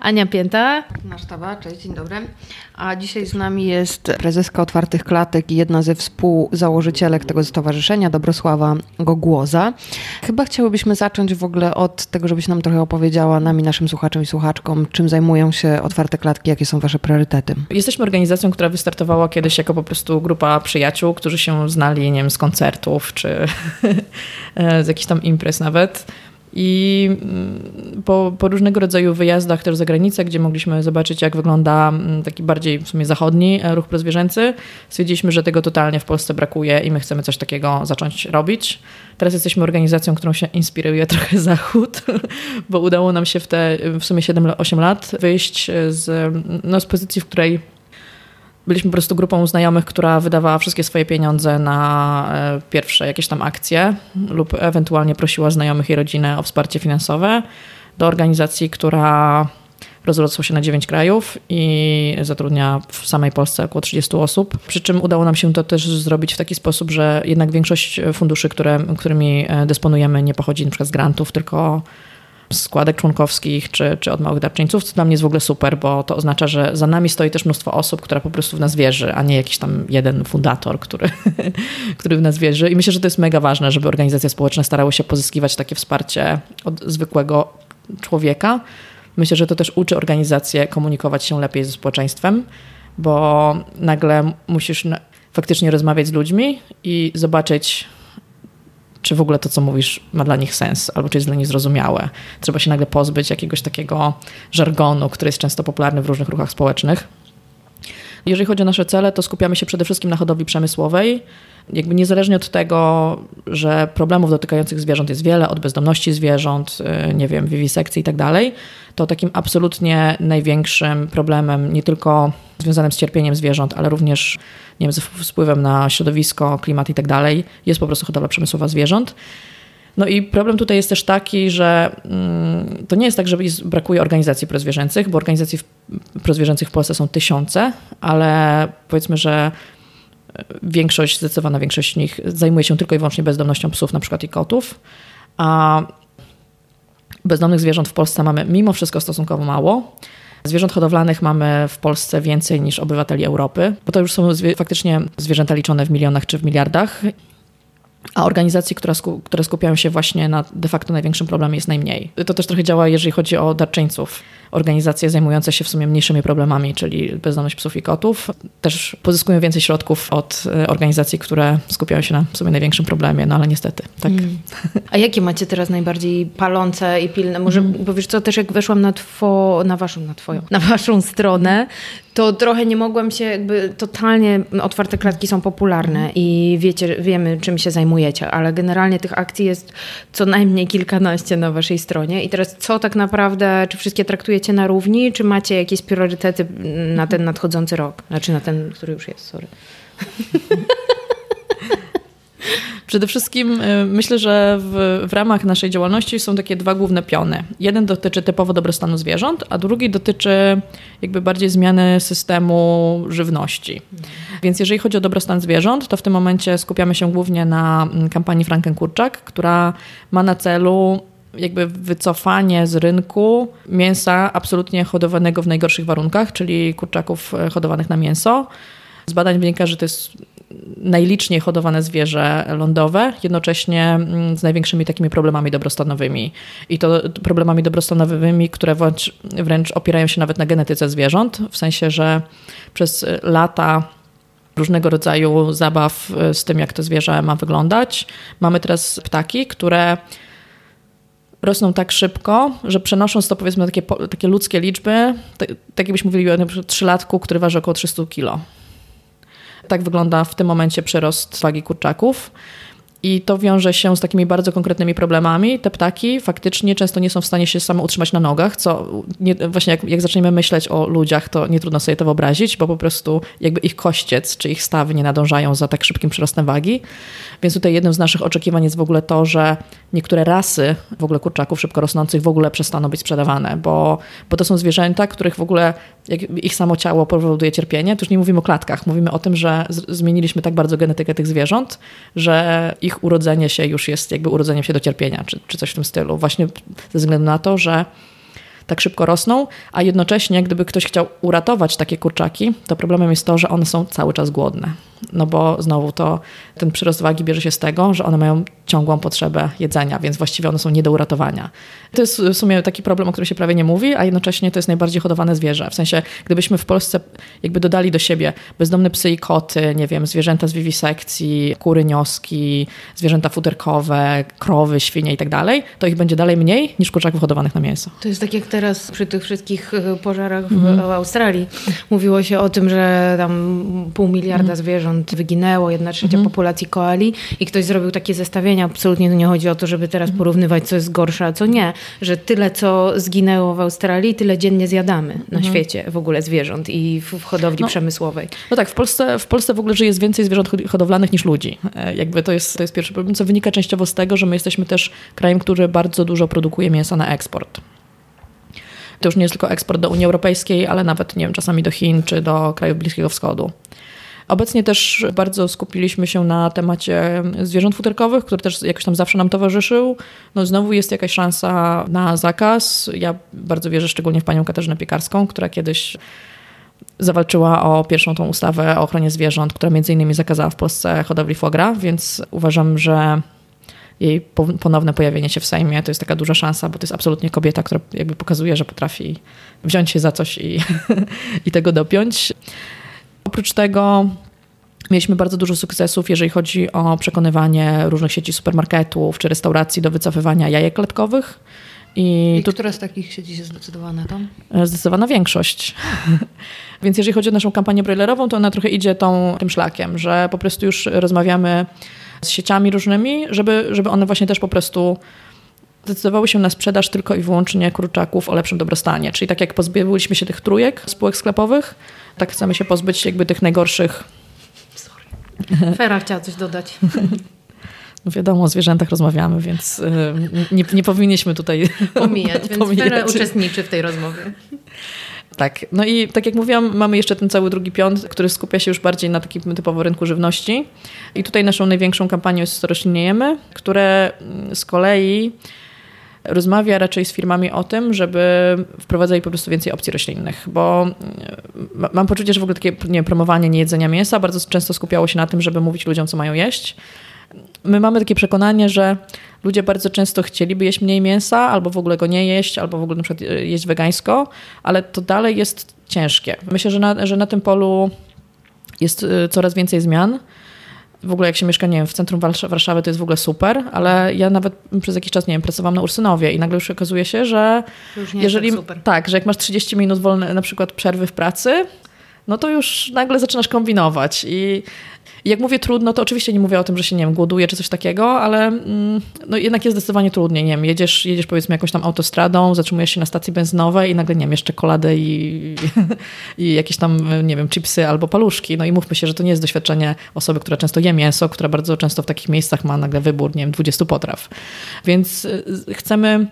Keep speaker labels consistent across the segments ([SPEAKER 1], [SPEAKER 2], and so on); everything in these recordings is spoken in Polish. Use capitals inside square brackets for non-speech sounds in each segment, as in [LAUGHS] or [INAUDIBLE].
[SPEAKER 1] Ania Pięta. Nasz tawa, cześć, dzień dobry. A dzisiaj z nami jest prezeska Otwartych Klatek i jedna ze współzałożycielek tego stowarzyszenia, Dobrosława Gogłoza. Chyba chciałybyśmy zacząć w ogóle od tego, żebyś nam trochę opowiedziała nami, naszym słuchaczom i słuchaczkom, czym zajmują się Otwarte Klatki, jakie są wasze priorytety.
[SPEAKER 2] Jesteśmy organizacją, która wystartowała kiedyś jako po prostu grupa przyjaciół, którzy się znali, nie wiem, z koncertów czy [LAUGHS] z jakichś tam imprez nawet. I mm, po, po, różnego rodzaju wyjazdach też za granicę, gdzie mogliśmy zobaczyć, jak wygląda mm, taki bardziej w sumie zachodni e, ruch prozwierzęcy, stwierdziliśmy, że tego totalnie w Polsce brakuje i my chcemy coś takiego zacząć robić. Teraz jesteśmy organizacją, którą się inspiruje [LAUGHS] trochę Zachód, bo udało nam się w te w sumie 7-8 lat wyjść z, no, z pozycji, w której byliśmy po prostu grupą znajomych, która wydawała wszystkie swoje pieniądze na e, pierwsze jakieś tam akcje lub ewentualnie prosiła znajomych i rodzinę o wsparcie finansowe do organizacji, która rozrosła się na 9 krajów i zatrudnia w samej Polsce około 30 osób. Przy czym udało nam się to też zrobić w taki sposób, że jednak większość funduszy, które, którymi e, dysponujemy, nie pochodzi przykład z grantów, tylko składek członkowskich czy, czy od małych darczyńców, co dla mnie jest w ogóle super, bo to oznacza, że za nami stoi też mnóstwo osób, która po prostu w nas wierzy, a nie jakiś tam jeden fundator, który, [LAUGHS] który w nas wierzy. I myślę, że to jest mega ważne, żeby organizacje społeczne starały się pozyskiwać takie wsparcie od zwykłego człowieka. Myślę, że to też uczy organizacje komunikować się lepiej ze społeczeństwem, bo nagle musisz faktycznie rozmawiać z ludźmi i zobaczyć, czy w ogóle to, co mówisz, ma dla nich sens, albo czy jest dla nich zrozumiałe. Trzeba się nagle pozbyć jakiegoś takiego żargonu, który jest często popularny w różnych ruchach społecznych. Jeżeli chodzi o nasze cele, to skupiamy się przede wszystkim na hodowli przemysłowej. Jakby niezależnie od tego, że problemów dotykających zwierząt jest wiele, od bezdomności zwierząt, y, nie wiem, wiwisekcji i tak dalej, to takim absolutnie największym problemem, nie tylko związanym z cierpieniem zwierząt, ale również nie wiem, z wpływem na środowisko, klimat i tak dalej, jest po prostu hodowla przemysłowa zwierząt. No i problem tutaj jest też taki, że mm, to nie jest tak, że brakuje organizacji prozwierzęcych, bo organizacji prozwierzęcych w Polsce są tysiące, ale powiedzmy, że większość, zdecydowana większość z nich zajmuje się tylko i wyłącznie bezdomnością psów na przykład i kotów, a bezdomnych zwierząt w Polsce mamy mimo wszystko stosunkowo mało. Zwierząt hodowlanych mamy w Polsce więcej niż obywateli Europy, bo to już są zwie faktycznie zwierzęta liczone w milionach czy w miliardach. A organizacji, które, sku które skupiają się właśnie na de facto największym problemie jest najmniej. To też trochę działa, jeżeli chodzi o darczyńców organizacje zajmujące się w sumie mniejszymi problemami, czyli bezdomność psów i kotów, też pozyskują więcej środków od e, organizacji, które skupiają się na w sumie największym problemie, no ale niestety, tak. Mm.
[SPEAKER 1] A jakie macie teraz najbardziej palące i pilne? Może, mm. bo wiesz co, też jak weszłam na, two, na waszą, na twoją, na waszą stronę, to trochę nie mogłam się jakby totalnie, otwarte klatki są popularne i wiecie, wiemy czym się zajmujecie, ale generalnie tych akcji jest co najmniej kilkanaście na waszej stronie i teraz co tak naprawdę, czy wszystkie traktujecie traktujecie na równi, czy macie jakieś priorytety na ten nadchodzący rok? Znaczy na ten, który już jest, sorry. [LAUGHS]
[SPEAKER 2] Przede wszystkim y, myślę, że w, w, ramach naszej działalności są takie dwa główne piony. Jeden dotyczy typowo dobrostanu zwierząt, a drugi dotyczy jakby bardziej zmiany systemu żywności. Więc jeżeli chodzi o dobrostan zwierząt, to w tym momencie skupiamy się głównie na mm, kampanii Frankenkurczak, która ma na celu jakby wycofanie z rynku mięsa absolutnie hodowanego w najgorszych warunkach, czyli kurczaków e, hodowanych na mięso. Z badań wynika, że to jest najliczniej hodowane zwierzę lądowe, jednocześnie mm, z największymi takimi problemami dobrostanowymi. I to problemami dobrostanowymi, które wręcz, wręcz opierają się nawet na genetyce zwierząt, w sensie, że przez lata różnego rodzaju zabaw e, z tym, jak to zwierzę ma wyglądać. Mamy teraz ptaki, które rosną tak szybko, że przenosząc to powiedzmy takie, takie ludzkie liczby, tak, tak jakbyśmy mówili o na przykład trzylatku, który waży około 300 kg. Tak wygląda w tym momencie przyrost wagi kurczaków. I to wiąże się z takimi bardzo konkretnymi problemami. Te ptaki faktycznie często nie są w stanie się same utrzymać na nogach, co nie, właśnie jak, jak zaczniemy myśleć o ludziach, to nie trudno sobie to wyobrazić, bo po prostu jakby ich kościec czy ich stawy nie nadążają za tak szybkim przyrostem wagi. Więc tutaj jednym z naszych oczekiwań jest w ogóle to, że niektóre rasy w ogóle kurczaków szybko rosnących w ogóle przestaną być sprzedawane, bo, bo to są zwierzęta, których w ogóle ich samo ciało powoduje cierpienie. To już nie mówimy o klatkach, mówimy o tym, że zmieniliśmy tak bardzo genetykę tych zwierząt, że ich urodzenie się już jest jakby urodzeniem się do cierpienia, czy, czy coś w tym stylu. Właśnie ze względu na to, że tak szybko rosną, a jednocześnie gdyby ktoś chciał uratować takie kurczaki, to problemem jest to, że one są cały czas głodne. No bo znowu to ten przyrost wagi bierze się z tego, że one mają ciągłą potrzebę jedzenia, więc właściwie one są nie do uratowania. To jest w sumie taki problem, o którym się prawie nie mówi, a jednocześnie to jest najbardziej hodowane zwierzę. W sensie, gdybyśmy w Polsce jakby dodali do siebie bezdomne psy i koty, nie wiem, zwierzęta z wiwisekcji, kury, nioski, zwierzęta futerkowe, krowy, świnie i tak dalej, to ich będzie dalej mniej niż kurczaków hodowanych na mięso.
[SPEAKER 1] To jest tak jak teraz przy tych wszystkich e, pożarach w, mm. w Australii. Mówiło się o tym, że tam pół miliarda mm. zwierząt wyginęło, jedna trzecia mm. populacji koali i ktoś zrobił takie zestawienia. Absolutnie nie chodzi o to, żeby teraz mhm. porównywać, co jest gorsze, a co nie. Że tyle, co zginęło w Australii, tyle dziennie zjadamy na mhm. świecie w ogóle zwierząt i w, w hodowli no, przemysłowej.
[SPEAKER 2] No tak, w Polsce, w Polsce w ogóle żyje więcej zwierząt hodowlanych niż ludzi. E, jakby to jest, to jest pierwszy problem, co wynika częściowo z tego, że my jesteśmy też krajem, który bardzo dużo produkuje mięsa na eksport. To już nie jest tylko eksport do Unii Europejskiej, ale nawet, nie wiem, czasami do Chin czy do krajów Bliskiego Wschodu. Obecnie też bardzo skupiliśmy się na temacie zwierząt futerkowych, który też jakoś tam zawsze nam towarzyszył. No znowu jest jakaś szansa na zakaz. Ja bardzo wierzę szczególnie w panią Katarzynę Piekarską, która kiedyś zawalczyła o pierwszą tą ustawę o ochronie zwierząt, która między innymi zakazała w Polsce hodowli foie gras, więc uważam, że jej ponowne pojawienie się w Sejmie to jest taka duża szansa, bo to jest absolutnie kobieta, która jakby pokazuje, że potrafi wziąć się za coś i, [LAUGHS] i tego dopiąć. Oprócz tego mieliśmy bardzo dużo sukcesów, jeżeli chodzi o przekonywanie różnych sieci supermarketów czy restauracji do wycofywania jajek klatkowych.
[SPEAKER 1] I, I tu... która z takich sieci jest zdecydowana tam?
[SPEAKER 2] E, zdecydowana większość. [LAUGHS] Więc jeżeli chodzi o naszą kampanię broilerową, to ona trochę idzie tą, tym szlakiem, że po prostu już rozmawiamy z sieciami różnymi, żeby, żeby one właśnie też po prostu zdecydowały się na sprzedaż tylko i wyłącznie kurczaków o lepszym dobrostanie. Czyli tak jak pozbyliśmy się tych trójek spółek sklepowych, tak chcemy się pozbyć jakby tych najgorszych.
[SPEAKER 1] Sorry. Fera chciała coś dodać. [LAUGHS]
[SPEAKER 2] No wiadomo, o zwierzętach rozmawiamy, więc y, nie, nie powinniśmy tutaj [LAUGHS]
[SPEAKER 1] pomijać. Więc [LAUGHS] pomijać. Uczestniczy w tej rozmowie.
[SPEAKER 2] Tak, no i tak jak mówiłam, mamy jeszcze ten cały drugi piąt, który skupia się już bardziej na takim typowo rynku żywności. I tutaj naszą największą kampanią jest Roślinniejemy, które z kolei rozmawia raczej z firmami o tym, żeby wprowadzali po prostu więcej opcji roślinnych, bo mm, mam poczucie, że w ogóle takie nie, promowanie niejedzenia mięsa bardzo często skupiało się na tym, żeby mówić ludziom, co mają jeść. My mamy takie przekonanie, że ludzie bardzo często chcieliby jeść mniej mięsa, albo w ogóle go nie jeść, albo w ogóle na przykład e, jeść wegańsko, ale to dalej jest ciężkie. Myślę, że na, że na tym polu jest e, coraz więcej zmian w ogóle jak się mieszka, nie wiem, w centrum Warszawy, to jest w ogóle super, ale ja nawet przez jakiś czas, nie wiem, pracowałam na Ursynowie i nagle już okazuje się, że jeżeli, tak, tak, że jak masz 30 minut wolne na przykład przerwy w pracy, no to już nagle zaczynasz kombinować i jak mówię trudno, to oczywiście nie mówię o tym, że się, nie wiem, głoduje czy coś takiego, ale mm, no jednak jest zdecydowanie trudniej. Nie wiem, jedziesz, jedziesz powiedzmy jakąś tam autostradą, zatrzymujesz się na stacji benzynowej i nagle, nie wiem, jeszcze czekoladę i, [LAUGHS] i jakieś tam, nie wiem, chipsy albo paluszki. No i mówmy się, że to nie jest doświadczenie osoby, która często je mięso, która bardzo często w takich miejscach ma nagle wybór, nie wiem, 20 potraw. Więc y, chcemy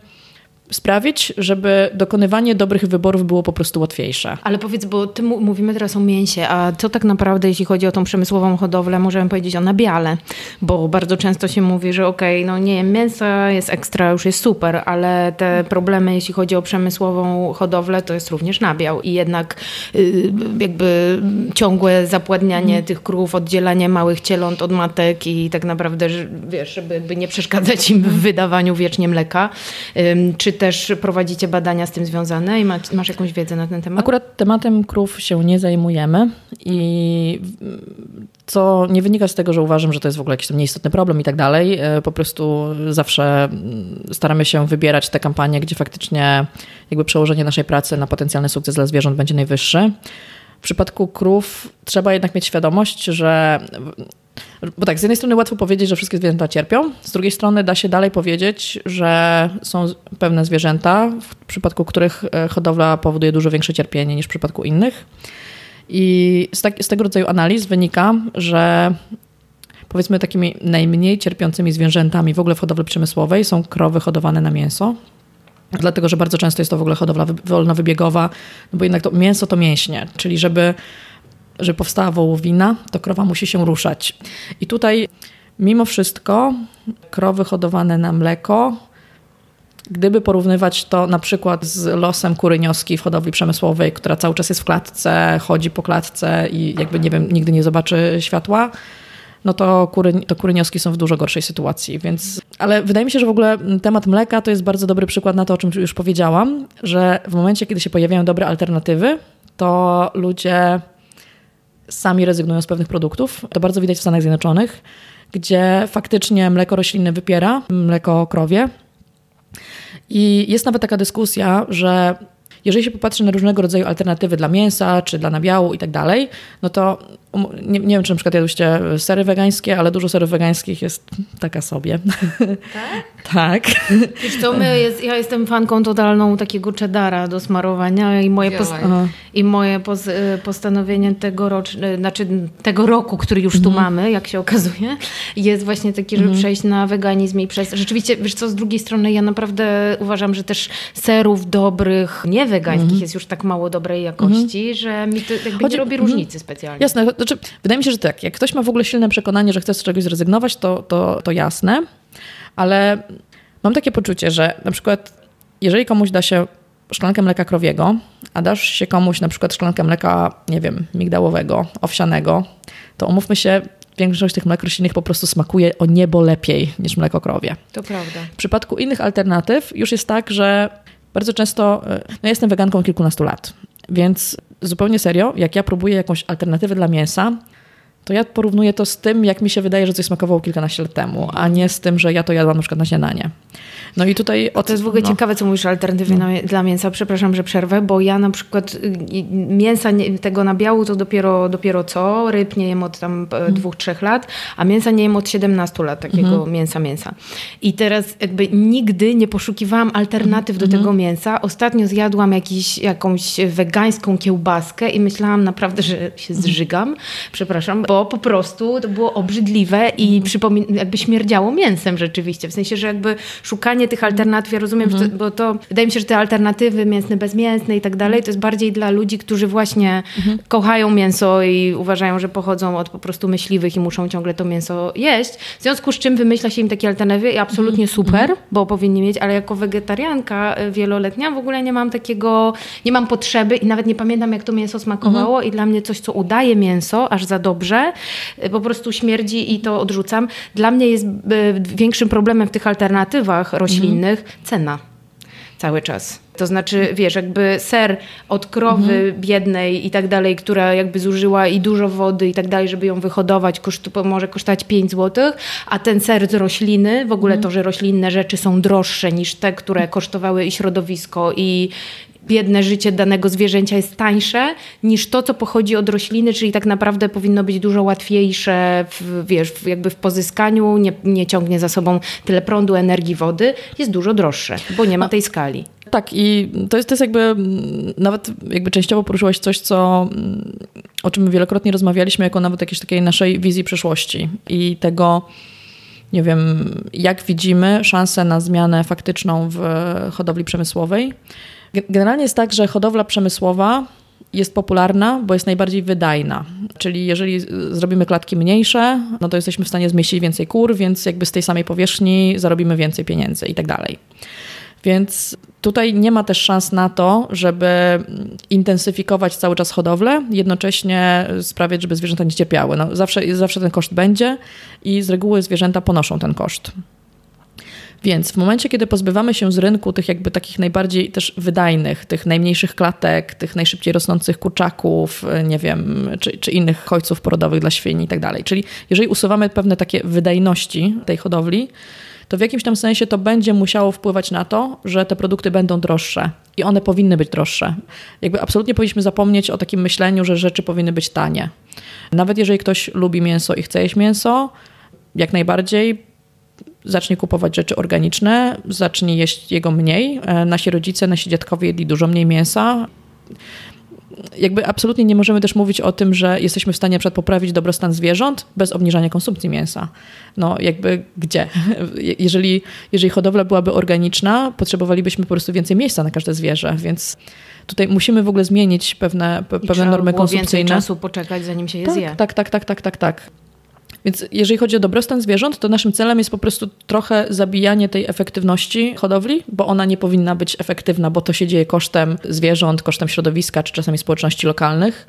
[SPEAKER 2] sprawić, żeby dokonywanie dobrych wyborów było po prostu łatwiejsze.
[SPEAKER 1] Ale powiedz, bo ty mówimy teraz o mięsie, a co tak naprawdę, jeśli chodzi o tą przemysłową hodowlę, możemy powiedzieć o nabiale? Bo bardzo często się mówi, że okej, okay, no nie wiem, mięsa jest ekstra, już jest super, ale te problemy, jeśli chodzi o przemysłową hodowlę, to jest również nabiał i jednak yy, jakby ciągłe zapładnianie mm. tych krów, oddzielanie małych cieląt od matek i tak naprawdę, wiesz, żeby nie przeszkadzać im w wydawaniu wiecznie mleka. Yy, czy też prowadzicie badania z tym związane i masz, masz jakąś wiedzę na ten temat?
[SPEAKER 2] Akurat tematem krów się nie zajmujemy i co nie wynika z tego, że uważam, że to jest w ogóle jakiś tam nieistotny problem i tak dalej. E, po prostu zawsze staramy się wybierać te kampanie, gdzie faktycznie jakby przełożenie naszej pracy na potencjalny sukces dla zwierząt będzie najwyższy. W przypadku krów trzeba jednak mieć świadomość, że bo tak, z jednej strony łatwo powiedzieć, że wszystkie zwierzęta cierpią, z drugiej strony da się dalej powiedzieć, że są pewne zwierzęta, w przypadku których e, hodowla powoduje dużo większe cierpienie niż w przypadku innych. I z, tak, z tego rodzaju analiz wynika, że powiedzmy takimi najmniej cierpiącymi zwierzętami w ogóle w hodowli przemysłowej są krowy hodowane na mięso. Dlatego, że bardzo często jest to w ogóle hodowla wolnowybiegowa, no bo jednak to mięso to mięśnie, czyli żeby że powstała wołowina, to krowa musi się ruszać. I tutaj mimo wszystko krowy hodowane na mleko gdyby porównywać to na przykład z losem kury nioski w hodowli przemysłowej, która cały czas jest w klatce, chodzi po klatce i jakby, nie wiem, nigdy nie zobaczy światła, no to kury, to kury nioski są w dużo gorszej sytuacji. Więc, ale wydaje mi się, że w ogóle temat mleka to jest bardzo dobry przykład na to, o czym już powiedziałam, że w momencie, kiedy się pojawiają dobre alternatywy, to ludzie sami rezygnują z pewnych produktów. To bardzo widać w Stanach Zjednoczonych, gdzie faktycznie mleko roślinne wypiera mleko krowie. I jest nawet taka dyskusja, że jeżeli się popatrzy na różnego rodzaju alternatywy dla mięsa, czy dla nabiału i tak dalej, no to um, nie, nie, wiem, czy na przykład jadłyście sery wegańskie, ale dużo serów wegańskich jest taka sobie.
[SPEAKER 1] Tak? [LAUGHS]
[SPEAKER 2] tak.
[SPEAKER 1] Wiesz co, my jest, ja jestem fanką totalną takiego cheddara do smarowania i moje, pos, i moje pos, postanowienie tego, rocz, znaczy tego roku, który już tu mhm. mamy, jak się okazuje, jest właśnie takie, żeby mhm. przejść na weganizm i przez... Rzeczywiście, wiesz co, z drugiej strony ja naprawdę uważam, że też serów dobrych, nie wegańskich mhm. jest już tak mało dobrej jakości, mhm. że mi to jakby Chodzi, nie robi różnicy specjalnie.
[SPEAKER 2] Jasne, znaczy, wydaje mi się, że tak, jak ktoś ma w ogóle silne przekonanie, że chce z czegoś zrezygnować, to, to, to jasne, ale mam takie poczucie, że na przykład jeżeli komuś da się szklankę mleka krowiego, a dasz się komuś na przykład szklankę mleka, nie wiem, migdałowego, owsianego, to umówmy się, większość tych mlek roślinnych po prostu smakuje o niebo lepiej niż mleko krowie.
[SPEAKER 1] To prawda.
[SPEAKER 2] W przypadku innych alternatyw już jest tak, że bardzo często, e, no ja jestem weganką kilkunastu lat, więc zupełnie serio, jak ja próbuję jakąś alternatywę dla mięsa, to ja porównuję to z tym, jak mi się wydaje, że coś smakowało kilkanaście lat temu, a nie z tym, że ja to jadłam na przykład na śniadanie.
[SPEAKER 1] No i tutaj... Od, to jest w ogóle no. ciekawe, co mówisz o alternatywie no. dla mięsa. Przepraszam, że przerwę, bo ja na przykład y, mięsa tego nabiału to dopiero, dopiero co. Ryb nie jem od tam hmm. dwóch, trzech lat, a mięsa nie jem od 17 lat, takiego hmm. mięsa, mięsa. I teraz jakby nigdy nie poszukiwałam alternatyw hmm. do tego mięsa. Ostatnio zjadłam jakiś, jakąś wegańską kiełbaskę i myślałam naprawdę, że się zżygam. Przepraszam, bo po prostu to było obrzydliwe i przypomin- jakby śmierdziało mięsem rzeczywiście. W sensie, że jakby szukanie tych alternatyw, ja rozumiem, mhm. to, bo to wydaje mi się, że te alternatywy mięsne, bezmięsne i tak dalej, to jest bardziej dla ludzi, którzy właśnie mhm. kochają mięso i uważają, że pochodzą od po prostu myśliwych i muszą ciągle to mięso jeść. W związku z czym wymyśla się im takie alternatywy i absolutnie mhm. super, mhm. bo powinni mieć, ale jako wegetarianka y, wieloletnia w ogóle nie mam takiego, nie mam potrzeby i nawet nie pamiętam, jak to mięso smakowało mhm. i dla mnie coś, co udaje mięso aż za dobrze, po prostu śmierdzi i to odrzucam. Dla mnie jest y, większym problemem w tych alternatywach roślinnych mhm. cena cały czas. To znaczy, wiesz, jakby ser od krowy mhm. biednej i tak dalej, która jakby zużyła i dużo wody i tak dalej, żeby ją wyhodować, kosztu, może kosztować 5 zł, a ten ser z rośliny, w ogóle mhm. to, że roślinne rzeczy są droższe niż te, które kosztowały i środowisko i, biedne życie danego zwierzęcia jest tańsze niż to, co pochodzi od rośliny, czyli tak naprawdę powinno być dużo łatwiejsze w, wiesz, jakby w pozyskaniu, nie, nie ciągnie za sobą tyle prądu, energii, wody, jest dużo droższe, bo nie ma tej skali.
[SPEAKER 2] Tak i to jest, to jest jakby, nawet jakby częściowo poruszyłaś coś, co, o czym wielokrotnie rozmawialiśmy, jako nawet jakiejś takiej naszej wizji przyszłości i tego, nie wiem, jak widzimy szansę na zmianę faktyczną w hodowli przemysłowej. Generalnie jest tak, że hodowla przemysłowa jest popularna, bo jest najbardziej wydajna. Czyli jeżeli zrobimy klatki mniejsze, no to jesteśmy w stanie zmieścić więcej kur, więc jakby z tej samej powierzchni zarobimy więcej pieniędzy i tak dalej. Więc tutaj nie ma też szans na to, żeby intensyfikować cały czas hodowlę, jednocześnie sprawiać, żeby zwierzęta nie cierpiały. No, zawsze, zawsze ten koszt będzie i z reguły zwierzęta ponoszą ten koszt. Więc w momencie, kiedy pozbywamy się z rynku tych jakby takich najbardziej też wydajnych, tych najmniejszych klatek, tych najszybciej rosnących kurczaków, nie wiem, czy, czy innych chodźców porodowych dla świni i tak dalej. Czyli jeżeli usuwamy pewne takie wydajności tej hodowli, to w jakimś tam sensie to będzie musiało wpływać na to, że te produkty będą droższe i one powinny być droższe. Jakby absolutnie powinniśmy zapomnieć o takim myśleniu, że rzeczy powinny być tanie. Nawet jeżeli ktoś lubi mięso i chce jeść mięso, jak najbardziej zacznie kupować rzeczy organiczne, zacznie jeść jego mniej. E, nasi rodzice, nasi dziadkowie jedli dużo mniej mięsa. Jakby absolutnie nie możemy też mówić o tym, że jesteśmy w stanie na poprawić dobrostan zwierząt bez obniżania konsumpcji mięsa. No jakby gdzie? [LAUGHS] Jeżeli, jeżeli hodowla byłaby organiczna, potrzebowalibyśmy po prostu więcej miejsca na każde zwierzę, więc tutaj musimy w ogóle zmienić pewne, pewne normy konsumpcyjne.
[SPEAKER 1] więcej czasu poczekać, zanim się je
[SPEAKER 2] tak,
[SPEAKER 1] zje.
[SPEAKER 2] Tak, tak, tak, tak, tak, tak. Więc jeżeli chodzi o dobrostan zwierząt, to naszym celem jest po prostu trochę zabijanie tej efektywności hodowli, bo ona nie powinna być efektywna, bo to się dzieje kosztem zwierząt, kosztem środowiska czy czasami społeczności lokalnych.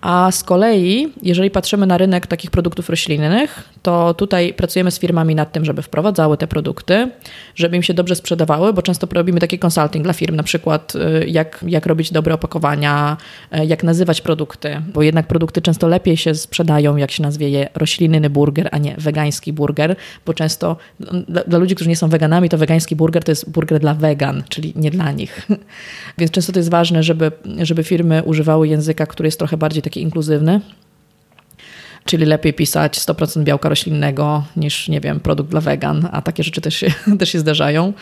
[SPEAKER 2] A z kolei, jeżeli patrzymy na rynek takich produktów roślinnych, to tutaj pracujemy z firmami nad tym, żeby wprowadzały te produkty, żeby im się dobrze sprzedawały, bo często robimy taki consulting dla firm, na przykład y, jak, jak robić dobre opakowania, y, jak nazywać produkty, bo jednak produkty często lepiej się sprzedają, jak się nazwie je roślinny burger, a nie wegański burger, bo często no, dla, dla ludzi, którzy nie są weganami, to wegański burger to jest burger dla wegan, czyli nie dla nich. [LAUGHS] Więc często to jest ważne, żeby, żeby firmy używały języka, który jest trochę bardziej taki inkluzywny. Czyli lepiej pisać 100% białka roślinnego niż, nie wiem, produkt dla wegan, a takie rzeczy też się, [LAUGHS] też się zdarzają.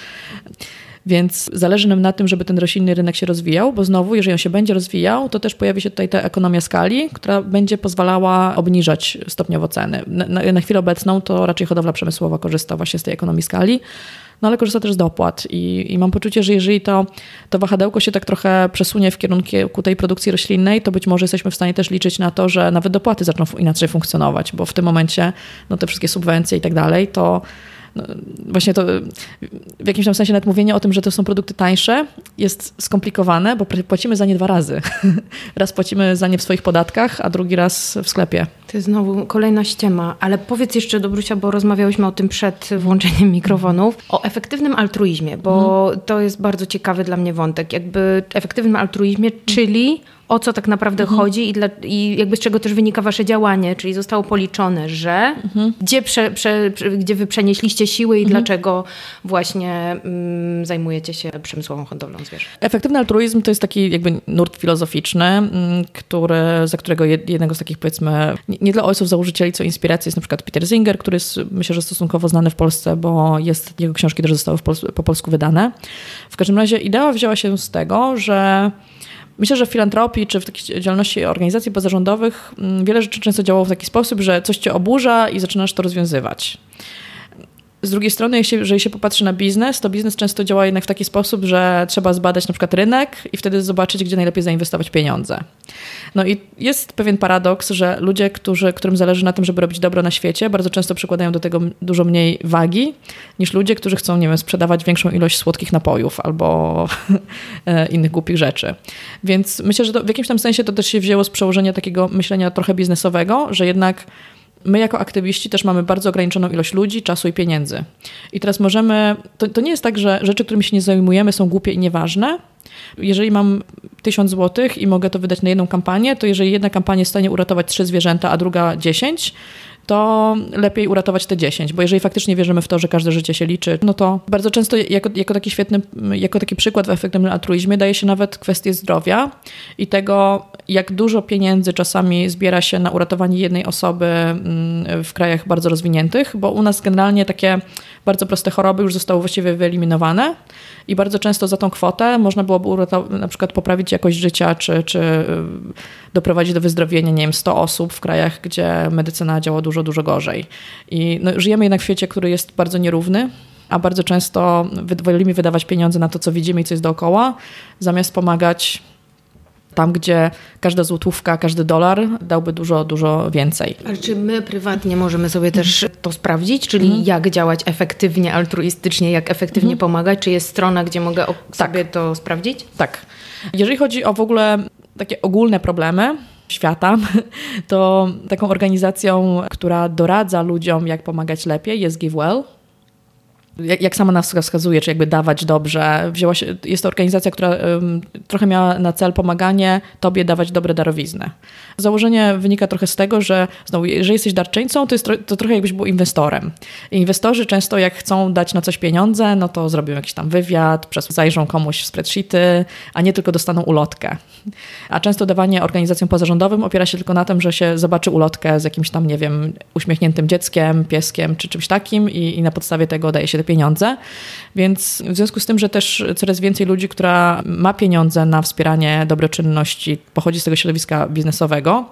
[SPEAKER 2] Więc zależy nam na tym, żeby ten roślinny rynek się rozwijał, bo znowu, jeżeli on się będzie rozwijał, to też pojawi się tutaj ta ekonomia skali, która będzie pozwalała obniżać stopniowo ceny. Na, na, na chwilę obecną to raczej hodowla przemysłowa korzysta właśnie z tej ekonomii skali no ale korzysta też z dopłat I, i mam poczucie, że jeżeli to, to wahadełko się tak trochę przesunie w kierunku tej produkcji roślinnej, to być może jesteśmy w stanie też liczyć na to, że nawet dopłaty zaczną inaczej funkcjonować, bo w tym momencie no, te wszystkie subwencje i tak dalej, to no, właśnie to w jakimś tam sensie nawet mówienie o tym, że to są produkty tańsze jest skomplikowane, bo płacimy za nie dwa razy. [LAUGHS] raz płacimy za nie w swoich podatkach, a drugi raz w sklepie.
[SPEAKER 1] To jest znowu kolejna ściema, ale powiedz jeszcze, Dobrusia, bo rozmawiałyśmy o tym przed włączeniem mikrofonów, o efektywnym altruizmie, bo mhm. to jest bardzo ciekawy dla mnie wątek. Jakby efektywnym altruizmie, czyli o co tak naprawdę mhm. chodzi i, dla, i jakby z czego też wynika wasze działanie, czyli zostało policzone, że mhm. gdzie, prze, prze, gdzie wy przenieśliście siły i mhm. dlaczego właśnie mm, zajmujecie się przemysłową hodowlą zwierząt.
[SPEAKER 2] Efektywny altruizm to jest taki jakby nurt filozoficzny, mm, który, za którego jednego z takich powiedzmy, nie dla ojców założycieli, co inspiracji jest na przykład Peter Singer, który jest myślę, że stosunkowo znany w Polsce, bo jest, jego książki też zostały po polsku wydane. W każdym razie idea wzięła się z tego, że Myślę, że w filantropii czy w takiej działalności organizacji pozarządowych mm, wiele rzeczy często działało w taki sposób, że coś cię oburza i zaczynasz to rozwiązywać. Z drugiej strony, jeżeli się popatrzy na biznes, to biznes często działa jednak w taki sposób, że trzeba zbadać na przykład rynek i wtedy zobaczyć, gdzie najlepiej zainwestować pieniądze. No i jest pewien paradoks, że ludzie, którzy, którym zależy na tym, żeby robić dobro na świecie, bardzo często przykładają do tego dużo mniej wagi niż ludzie, którzy chcą, nie wiem, sprzedawać większą ilość słodkich napojów albo [LAUGHS] e, innych głupich rzeczy. Więc myślę, że to w jakimś tam sensie to też się wzięło z przełożenia takiego myślenia trochę biznesowego, że jednak my jako aktywiści też mamy bardzo ograniczoną ilość ludzi, czasu i pieniędzy. I teraz możemy, to, to nie jest tak, że rzeczy, którymi się nie zajmujemy są głupie i nieważne. Jeżeli mam tysiąc złotych i mogę to wydać na jedną kampanię, to jeżeli jedna kampania jest w stanie uratować trzy zwierzęta, a druga dziesięć, to lepiej uratować te 10, bo jeżeli faktycznie wierzymy w to, że każde życie się liczy, no to bardzo często jako, jako taki świetny, jako taki przykład w efektywnym altruizmie daje się nawet kwestię zdrowia i tego, jak dużo pieniędzy czasami zbiera się na uratowanie jednej osoby mm, w krajach bardzo rozwiniętych, bo u nas generalnie takie bardzo proste choroby już zostały właściwie wyeliminowane i bardzo często za tą kwotę można byłoby na przykład poprawić jakość życia, czy, czy y, doprowadzić do wyzdrowienia, nie wiem, 100 osób w krajach, gdzie medycyna działa dużo, dużo gorzej. I no, żyjemy jednak w świecie, który jest bardzo nierówny, a bardzo często wolimy wydawać pieniądze na to, co widzimy i co jest dookoła, zamiast pomagać tam, gdzie każda złotówka, każdy dolar dałby dużo, dużo więcej.
[SPEAKER 1] Ale czy my prywatnie możemy sobie też to sprawdzić? Czyli mhm. jak działać efektywnie, altruistycznie, jak efektywnie mhm. pomagać? Czy jest strona, gdzie mogę tak. sobie to sprawdzić?
[SPEAKER 2] Tak. Jeżeli chodzi o w ogóle takie ogólne problemy, świata, [LAUGHS] to taką organizacją, która doradza ludziom, jak pomagać lepiej, jest GiveWell jak, jak sama nas wskazuje, czy jakby dawać dobrze. Wzięła się, jest to organizacja, która um, trochę miała na cel pomaganie tobie dawać dobre darowizny. Założenie wynika trochę z tego, że znowu, jeżeli jesteś darczyńcą, to jest to trochę jakbyś był inwestorem. Inwestorzy często jak chcą dać na coś pieniądze, no to zrobią jakiś tam wywiad, zajrzą komuś w spreadsheety, a nie tylko dostaną ulotkę. A często dawanie organizacjom pozarządowym opiera się tylko na tym, że się zobaczy ulotkę z jakimś tam, nie wiem, uśmiechniętym dzieckiem, pieskiem czy czymś takim i, i na podstawie tego daje się pieniądze. Więc w związku z tym, że też coraz więcej ludzi, która ma pieniądze na wspieranie dobroczynności, pochodzi z tego środowiska biznesowego,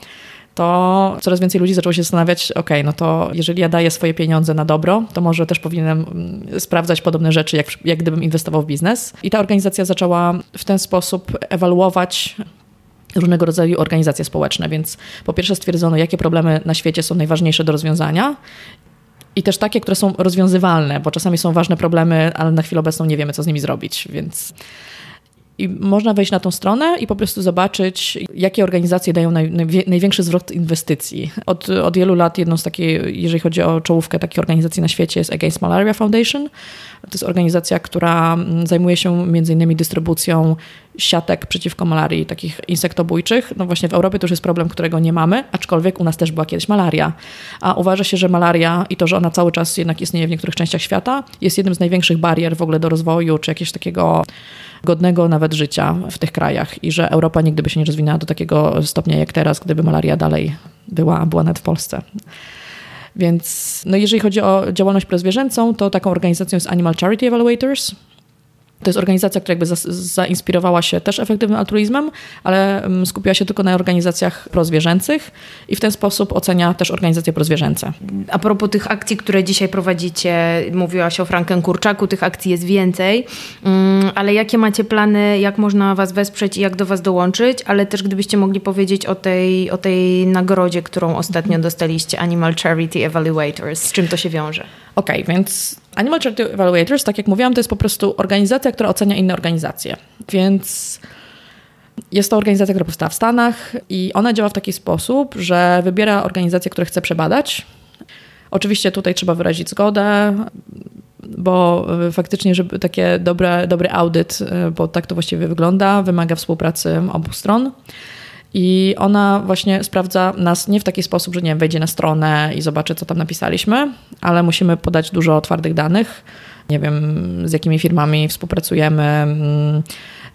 [SPEAKER 2] to coraz więcej ludzi zaczęło się zastanawiać, ok, no to jeżeli ja daję swoje pieniądze na dobro, to może też powinienem mm, sprawdzać podobne rzeczy, jak, jak gdybym inwestował w biznes. I ta organizacja zaczęła w ten sposób ewaluować różnego rodzaju organizacje społeczne, więc po pierwsze stwierdzono, jakie problemy na świecie są najważniejsze do rozwiązania i też takie, które są rozwiązywalne, bo czasami są ważne problemy, ale na chwilę obecną nie wiemy, co z nimi zrobić, więc i można wejść na tą stronę i po prostu zobaczyć, jakie organizacje dają naj, największy zwrot inwestycji. Od, od wielu lat jedną z takiej, jeżeli chodzi o czołówkę takiej organizacji na świecie jest Against Malaria Foundation. To jest organizacja, która mm, zajmuje się między innymi dystrybucją siatek przeciwko malarii, takich insektobójczych. No właśnie w Europie to już jest problem, którego nie mamy, aczkolwiek u nas też była kiedyś malaria. A uważa się, że malaria i to, że ona cały czas jednak istnieje w niektórych częściach świata, jest jednym z największych barier w ogóle do rozwoju, czy jakiegoś takiego godnego nawet życia w tych krajach i że Europa nigdy by się nie rozwinęła do takiego stopnia jak teraz, gdyby malaria dalej była, była nawet w Polsce. Więc no jeżeli chodzi o działalność prozwierzęcą, to taką organizacją jest Animal Charity Evaluators. To jest organizacja, która jakby zainspirowała się też efektywnym altruizmem, ale mm, skupiła się tylko na organizacjach prozwierzęcych i w ten sposób ocenia też organizacje prozwierzęce.
[SPEAKER 1] A propos tych akcji, które dzisiaj prowadzicie, mówiłaś o Franken Kurczaku, tych akcji jest więcej, mm, ale jakie macie plany, jak można was wesprzeć i jak do was dołączyć, ale też gdybyście mogli powiedzieć o tej, o tej nagrodzie, którą ostatnio dostaliście, Animal Charity Evaluators, z czym to się wiąże?
[SPEAKER 2] Okay, więc Animal Charity Evaluators, tak jak mówiłam, to jest po prostu organizacja, która ocenia inne organizacje. Więc jest to organizacja, która powstała w Stanach i ona działa w taki sposób, że wybiera organizacje, które chce przebadać. Oczywiście tutaj trzeba wyrazić zgodę, bo faktycznie, żeby takie dobre, dobry audyt, bo tak to właściwie wygląda, wymaga współpracy obu stron. I ona właśnie sprawdza nas nie w taki sposób, że nie wiem, wejdzie na stronę i zobaczy, co tam napisaliśmy, ale musimy podać dużo twardych danych. Nie wiem, z jakimi firmami współpracujemy. Mm,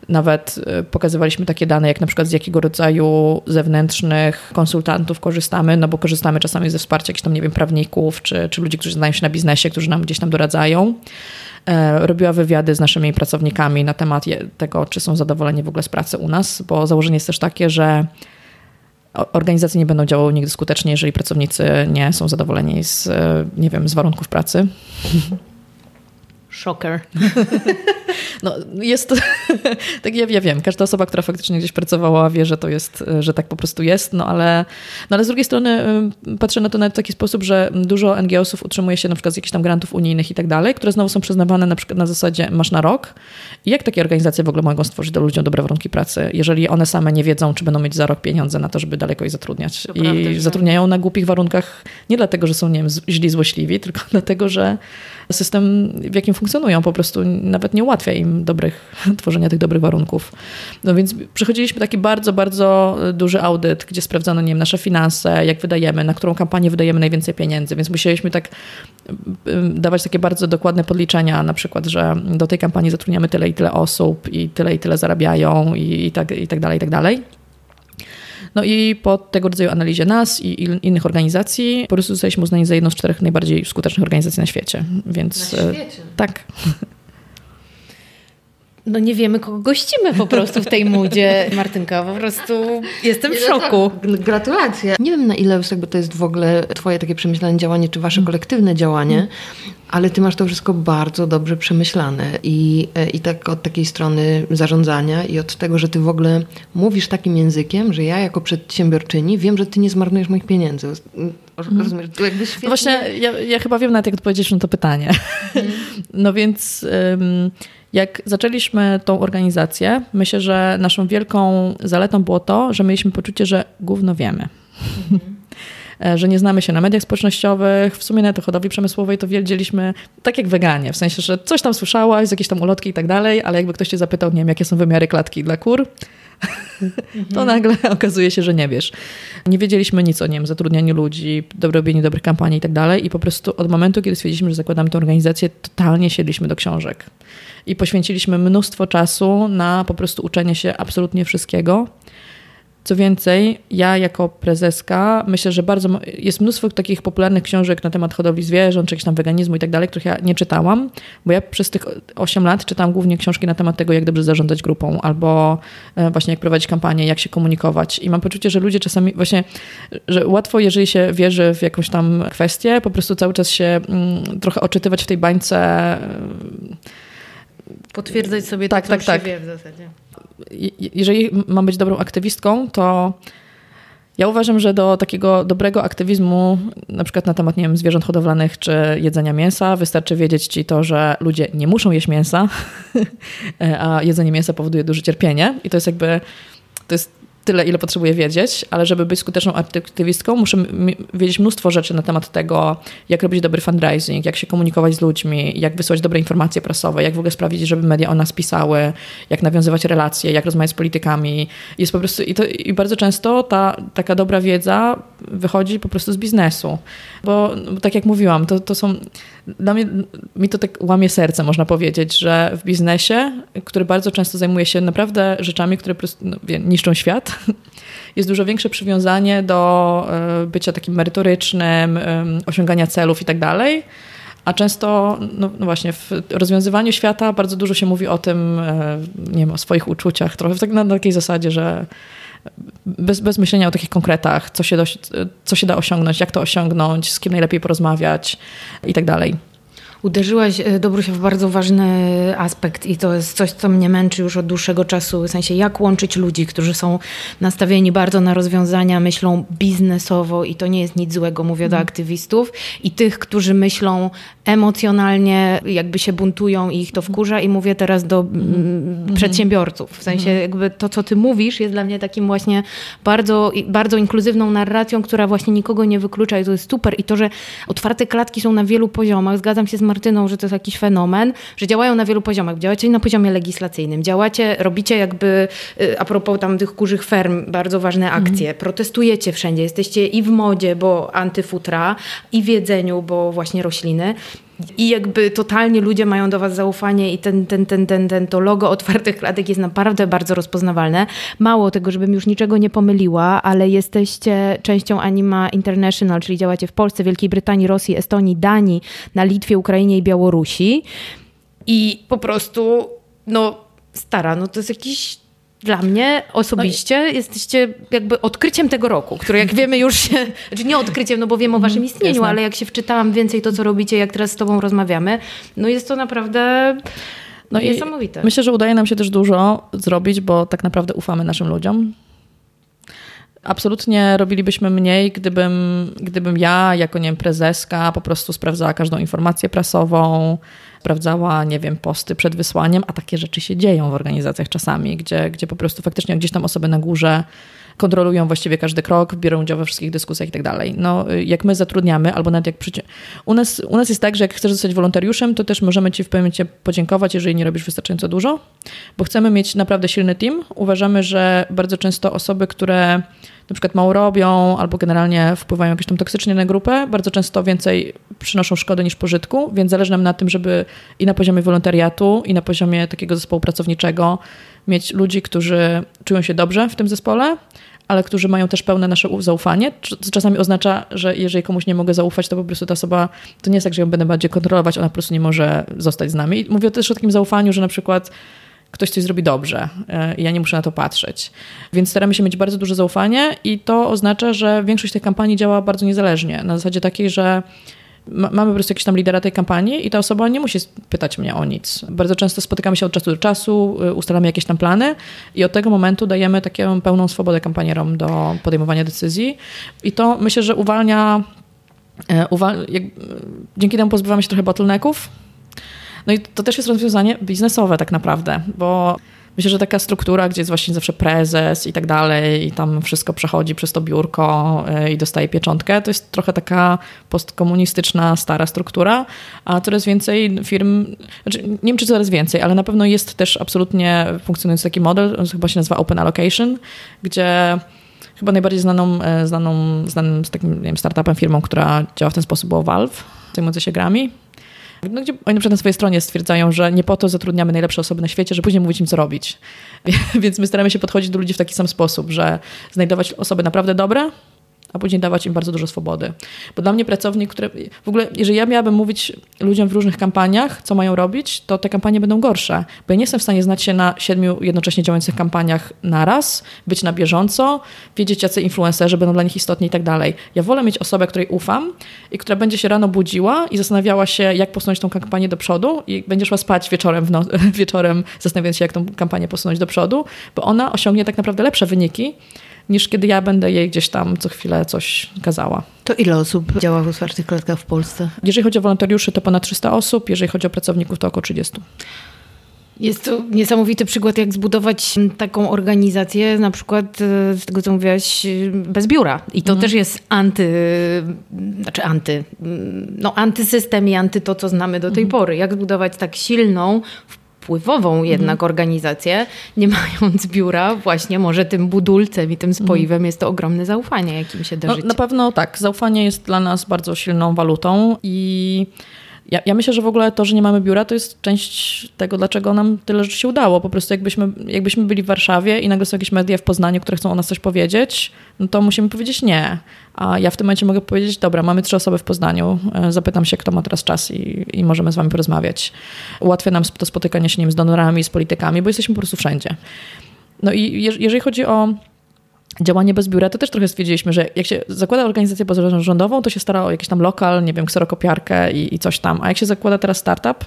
[SPEAKER 2] nawet y, pokazywaliśmy takie dane, jak na przykład z jakiego rodzaju zewnętrznych konsultantów korzystamy, no bo korzystamy czasami ze wsparcia jakichś tam, nie wiem, prawników, czy, czy ludzi, którzy znają się na biznesie, którzy nam gdzieś tam doradzają. E, robiła wywiady z naszymi pracownikami na temat tego, czy są zadowoleni w ogóle z pracy u nas, bo założenie jest też takie, że organizacje nie będą działały nigdy skutecznie, jeżeli pracownicy nie są zadowoleni z, e, nie wiem, z warunków pracy.
[SPEAKER 1] Szoker. [LAUGHS]
[SPEAKER 2] No, jest [LAUGHS] tak ja, ja wiem, każda osoba, która faktycznie gdzieś pracowała, wie, że to jest, że tak po prostu jest, no ale, no ale z drugiej strony patrzę na to nawet w taki sposób, że dużo NGO-sów utrzymuje się na przykład z jakichś tam grantów unijnych i tak dalej, które znowu są przyznawane na przykład na zasadzie masz na rok. I jak takie organizacje w ogóle mogą stworzyć do ludziom dobre warunki pracy, jeżeli one same nie wiedzą, czy będą mieć za rok pieniądze na to, żeby daleko je zatrudniać. To I prawda, zatrudniają na głupich warunkach nie dlatego, że są, nie wiem, źli, złośliwi, tylko [LAUGHS] dlatego, że system, w jakim funkcjonują, po prostu nawet nie ułatwia im dobrych, [LAUGHS] tworzenia tych dobrych warunków. No więc przechodziliśmy taki bardzo, bardzo duży audyt, gdzie sprawdzano, nie wiem, nasze finanse, jak wydajemy, na którą kampanię wydajemy najwięcej pieniędzy, więc musieliśmy tak dawać takie bardzo dokładne podliczenia, na przykład, że do tej kampanii zatrudniamy tyle i tyle osób i tyle i tyle zarabiają i, i, tak, i tak dalej, i tak dalej. No i po tego rodzaju analizie nas i innych organizacji po prostu zostaliśmy uznani za jedną z czterech najbardziej skutecznych organizacji na świecie. Więc
[SPEAKER 1] na świecie?
[SPEAKER 2] tak.
[SPEAKER 1] No nie wiemy, kogo gościmy po prostu w tej mudzie. Martynka, po prostu jestem w no szoku.
[SPEAKER 3] Tak, gratulacje. Nie wiem na ile jakby to jest w ogóle twoje takie przemyślane działanie, czy wasze kolektywne działanie, ale ty masz to wszystko bardzo dobrze przemyślane i, e, i tak od takiej strony zarządzania i od tego, że ty w ogóle mówisz takim językiem, że ja jako przedsiębiorczyni wiem, że ty nie zmarnujesz moich pieniędzy. Mhm. Rozumiesz? To jakby świetnie...
[SPEAKER 2] No właśnie, ja, ja, chyba wiem nawet, jak odpowiedzieć na to pytanie. Mhm. [LAUGHS] No więc... Um, jak zaczęliśmy tą organizację, myślę, że naszą wielką zaletą było to, że mieliśmy poczucie, że gówno wiemy. Mhm. że nie znamy się na mediach społecznościowych, w sumie na tej hodowli przemysłowej to wiedzieliśmy tak jak weganie, w sensie, że coś tam słyszałaś, jakieś tam ulotki i tak dalej, ale jakby ktoś cię zapytał, nie wiem, jakie są wymiary klatki dla kur, [LAUGHS] to nagle okazuje się, że nie wiesz. Nie wiedzieliśmy nic o, wiem, zatrudnianiu ludzi, robieniu dobrych kampanii i tak dalej i po prostu od momentu, kiedy stwierdziliśmy, że zakładamy tę organizację, totalnie siedliśmy do książek i poświęciliśmy mnóstwo czasu na po prostu uczenie się absolutnie wszystkiego. Co więcej, ja jako prezeska myślę, że bardzo jest mnóstwo takich popularnych książek na temat hodowli zwierząt, czy jakiegoś tam weganizmu i tak dalej, których ja nie czytałam, bo ja przez tych 8 lat czytałam głównie książki na temat tego, jak dobrze zarządzać grupą, albo e, właśnie jak prowadzić kampanię, jak się komunikować. I mam poczucie, że ludzie czasami właśnie, że łatwo, jeżeli się wierzy w jakąś tam kwestię, po prostu cały czas się mm, trochę oczytywać w tej bańce
[SPEAKER 1] Potwierdzać sobie
[SPEAKER 2] tak,
[SPEAKER 1] to,
[SPEAKER 2] tak,
[SPEAKER 1] co
[SPEAKER 2] tak.
[SPEAKER 1] wie w zasadzie.
[SPEAKER 2] jeżeli mam być dobrą aktywistką, to ja uważam, że do takiego dobrego aktywizmu, na przykład na temat nie wiem, zwierząt hodowlanych czy jedzenia mięsa, wystarczy wiedzieć ci to, że ludzie nie muszą jeść mięsa, [LAUGHS] a jedzenie mięsa powoduje duże cierpienie. I to jest jakby, to jest tyle, ile potrzebuję wiedzieć, ale żeby być skuteczną aktywistką, muszę wiedzieć mnóstwo rzeczy na temat tego, jak robić dobry fundraising, jak się komunikować z ludźmi, jak wysłać dobre informacje prasowe, jak w ogóle sprawić, żeby media o nas pisały, jak nawiązywać relacje, jak rozmawiać z politykami. Jest po prostu, i, to, i bardzo często ta taka dobra wiedza wychodzi po prostu z biznesu. Bo, bo tak jak mówiłam, to, to są dla mnie, mi to tak łamie serce, można powiedzieć, że w biznesie, który bardzo często zajmuje się naprawdę rzeczami, które po prostu no, niszczą świat, [LAUGHS] jest dużo większe przywiązanie do e, bycia takim merytorycznym, osiągania celów i tak. A często, no, no, właśnie, w rozwiązywaniu świata bardzo dużo się mówi o tym, e, nie wiem, o swoich uczuciach, trochę tak na takiej zasadzie, że bez, bez myślenia o takich konkretach, co się, do, co się da osiągnąć, jak to osiągnąć, z kim najlepiej porozmawiać i tak dalej.
[SPEAKER 1] Uderzyłaś, e, Dobrusia, w bardzo ważny aspekt i to jest coś, co mnie męczy już od dłuższego czasu, w sensie jak łączyć ludzi, którzy są nastawieni bardzo na rozwiązania, myślą biznesowo i to nie jest nic złego, mówię mm. do mhm. aktywistów, i tych, którzy myślą emocjonalnie, jakby się buntują i ich to wkurza i mówię teraz do mm. przedsiębiorców. W sensie jakby to, co ty mówisz jest dla mnie takim właśnie bardzo, bardzo inkluzywną narracją, która właśnie nikogo nie wyklucza i to jest super i to, że otwarte klatki są na wielu poziomach, zgadzam się z Martyną, że to jest jakiś fenomen, że działają na wielu poziomach. Działacie na poziomie legislacyjnym, działacie, robicie jakby, y, a propos tam tych kurzych ferm, bardzo ważne akcje, mhm. protestujecie wszędzie, jesteście i w modzie, bo antyfutra, i w jedzeniu, bo właśnie rośliny. I jakby totalnie ludzie mają do was zaufanie i ten, ten, ten, ten, ten, to logo otwartych klatek jest naprawdę bardzo rozpoznawalne. Mało tego, żebym już niczego nie pomyliła, ale jesteście częścią Anima International, czyli działacie w Polsce, Wielkiej Brytanii, Rosji, Estonii, Danii, na Litwie, Ukrainie i Białorusi. I po prostu, no stara, no to jest jakiś dla mnie osobiście no i... jesteście jakby odkryciem tego roku, które jak wiemy już się, znaczy nie odkryciem, no bo wiem o waszym mhm, istnieniu, Jasne. ale jak się wczytałam więcej to, co robicie, jak teraz z tobą rozmawiamy, no jest to naprawdę no niesamowite.
[SPEAKER 2] myślę, że udaje nam się też dużo zrobić, bo tak naprawdę ufamy naszym ludziom. Absolutnie robilibyśmy mniej, gdybym, gdybym ja, jako nie wiem, prezeska, po prostu sprawdzała każdą informację prasową, sprawdzała, nie wiem, posty przed wysłaniem, a takie rzeczy się dzieją w organizacjach czasami, gdzie, gdzie po prostu faktycznie gdzieś tam osoby na górze kontrolują właściwie każdy krok, biorą udział we wszystkich dyskusjach i tak dalej. No, jak my zatrudniamy, albo nawet jak przycie... u, nas, u nas jest tak, że jak chcesz zostać wolontariuszem, to też możemy ci w pewnym momencie podziękować, jeżeli nie robisz wystarczająco dużo, bo chcemy mieć naprawdę silny team. Uważamy, że bardzo często osoby, które na przykład mało robią albo generalnie wpływają jakieś tam toksycznie na grupę, bardzo często więcej przynoszą szkody niż pożytku, więc zależy nam na tym, żeby i na poziomie wolontariatu, i na poziomie takiego zespołu pracowniczego mieć ludzi, którzy czują się dobrze w tym zespole, ale którzy mają też pełne nasze zaufanie. Co czasami oznacza, że jeżeli komuś nie mogę zaufać, to po prostu ta osoba, to nie jest tak, że ją będę bardziej kontrolować, ona po prostu nie może zostać z nami. Mówię też o takim zaufaniu, że na przykład ktoś coś zrobi dobrze e, i ja nie muszę na to patrzeć. Więc staramy się mieć bardzo duże zaufanie i to oznacza, że większość tych kampanii działa bardzo niezależnie. Na zasadzie takiej, że mamy po prostu jakiś tam lidera tej kampanii i ta osoba nie musi pytać mnie o nic. Bardzo często spotykamy się od czasu do czasu, y, ustalamy jakieś tam plany i od tego momentu dajemy taką pełną swobodę kampanierom do podejmowania decyzji. I to myślę, że uwalnia, e, jak, dzięki temu pozbywamy się trochę bottlenecków. No i to też jest rozwiązanie biznesowe tak naprawdę, bo Myślę, że taka struktura, gdzie jest właśnie zawsze prezes i tak dalej, i tam wszystko przechodzi przez to biurko e, i dostaje pieczątkę, to jest trochę taka postkomunistyczna, stara struktura, a coraz więcej firm, znaczy nie wiem czy coraz więcej, ale na pewno jest też absolutnie funkcjonujący taki model, chyba się nazywa Open Allocation, gdzie chyba najbardziej znaną, e, znaną, znanym takim wiem, startupem, firmą, która działa w ten sposób było Valve, zajmujący się grami. No, gdzie oni na przykład na swojej stronie stwierdzają, że nie po to zatrudniamy najlepsze osoby na świecie, że później mówić im, co robić. [LAUGHS] Więc my staramy się podchodzić do ludzi w taki sam sposób, że znajdować osoby naprawdę dobre, a później dawać im bardzo dużo swobody. Bo dla mnie pracownik, który w ogóle, jeżeli ja miałabym mówić ludziom w różnych kampaniach, co mają robić, to te kampanie będą gorsze, bo ja nie jestem w stanie znać się na siedmiu jednocześnie działających kampaniach naraz, być na bieżąco, wiedzieć, jacy influencerzy będą dla nich istotni i tak dalej. Ja wolę mieć osobę, której ufam i która będzie się rano budziła i zastanawiała się, jak posunąć tą kampanię do przodu i będzie szła spać wieczorem, w no [LAUGHS] wieczorem zastanawiając się, jak tą kampanię posunąć do przodu, bo ona osiągnie tak naprawdę lepsze wyniki, niż kiedy ja będę jej gdzieś tam co chwilę coś kazała.
[SPEAKER 1] To ile osób działa w otwartych klatkach w Polsce?
[SPEAKER 2] Jeżeli chodzi o wolontariuszy, to ponad 300 osób, jeżeli chodzi o pracowników, to około 30.
[SPEAKER 1] Jest to niesamowity przykład, jak zbudować taką organizację, na przykład e, z tego, co mówiłaś, e, bez biura. I to mhm. też jest anty, znaczy anty, no antysystem i anty to, co znamy do tej mhm. pory. Jak zbudować tak silną, wpływową jednak mhm. organizację, nie [LAUGHS] mając biura, właśnie może tym budulcem i tym mhm. spoiwem jest to ogromne zaufanie, jakim się darzycie.
[SPEAKER 2] No, na pewno tak. Zaufanie jest dla nas bardzo silną walutą i ja, ja, myślę, że w ogóle to, że nie mamy biura, to jest część tego, dlaczego nam tyle rzeczy się udało. Po prostu jakbyśmy, jakbyśmy byli w Warszawie i nagle są jakieś media w Poznaniu, które chcą o nas coś powiedzieć, no to musimy powiedzieć nie. A ja w tym momencie mogę powiedzieć, dobra, mamy trzy osoby w Poznaniu, e, zapytam się, kto ma teraz czas i, i możemy z wami porozmawiać. Ułatwia nam to spotykanie się nie z donorami, z politykami, bo jesteśmy po prostu wszędzie. No i jeżeli chodzi o działanie bez biura, to też trochę stwierdziliśmy, że jak się zakłada organizację pozarządową, to się stara o jakiś tam lokal, nie wiem, kserokopiarkę i, i coś tam. A jak się zakłada teraz startup,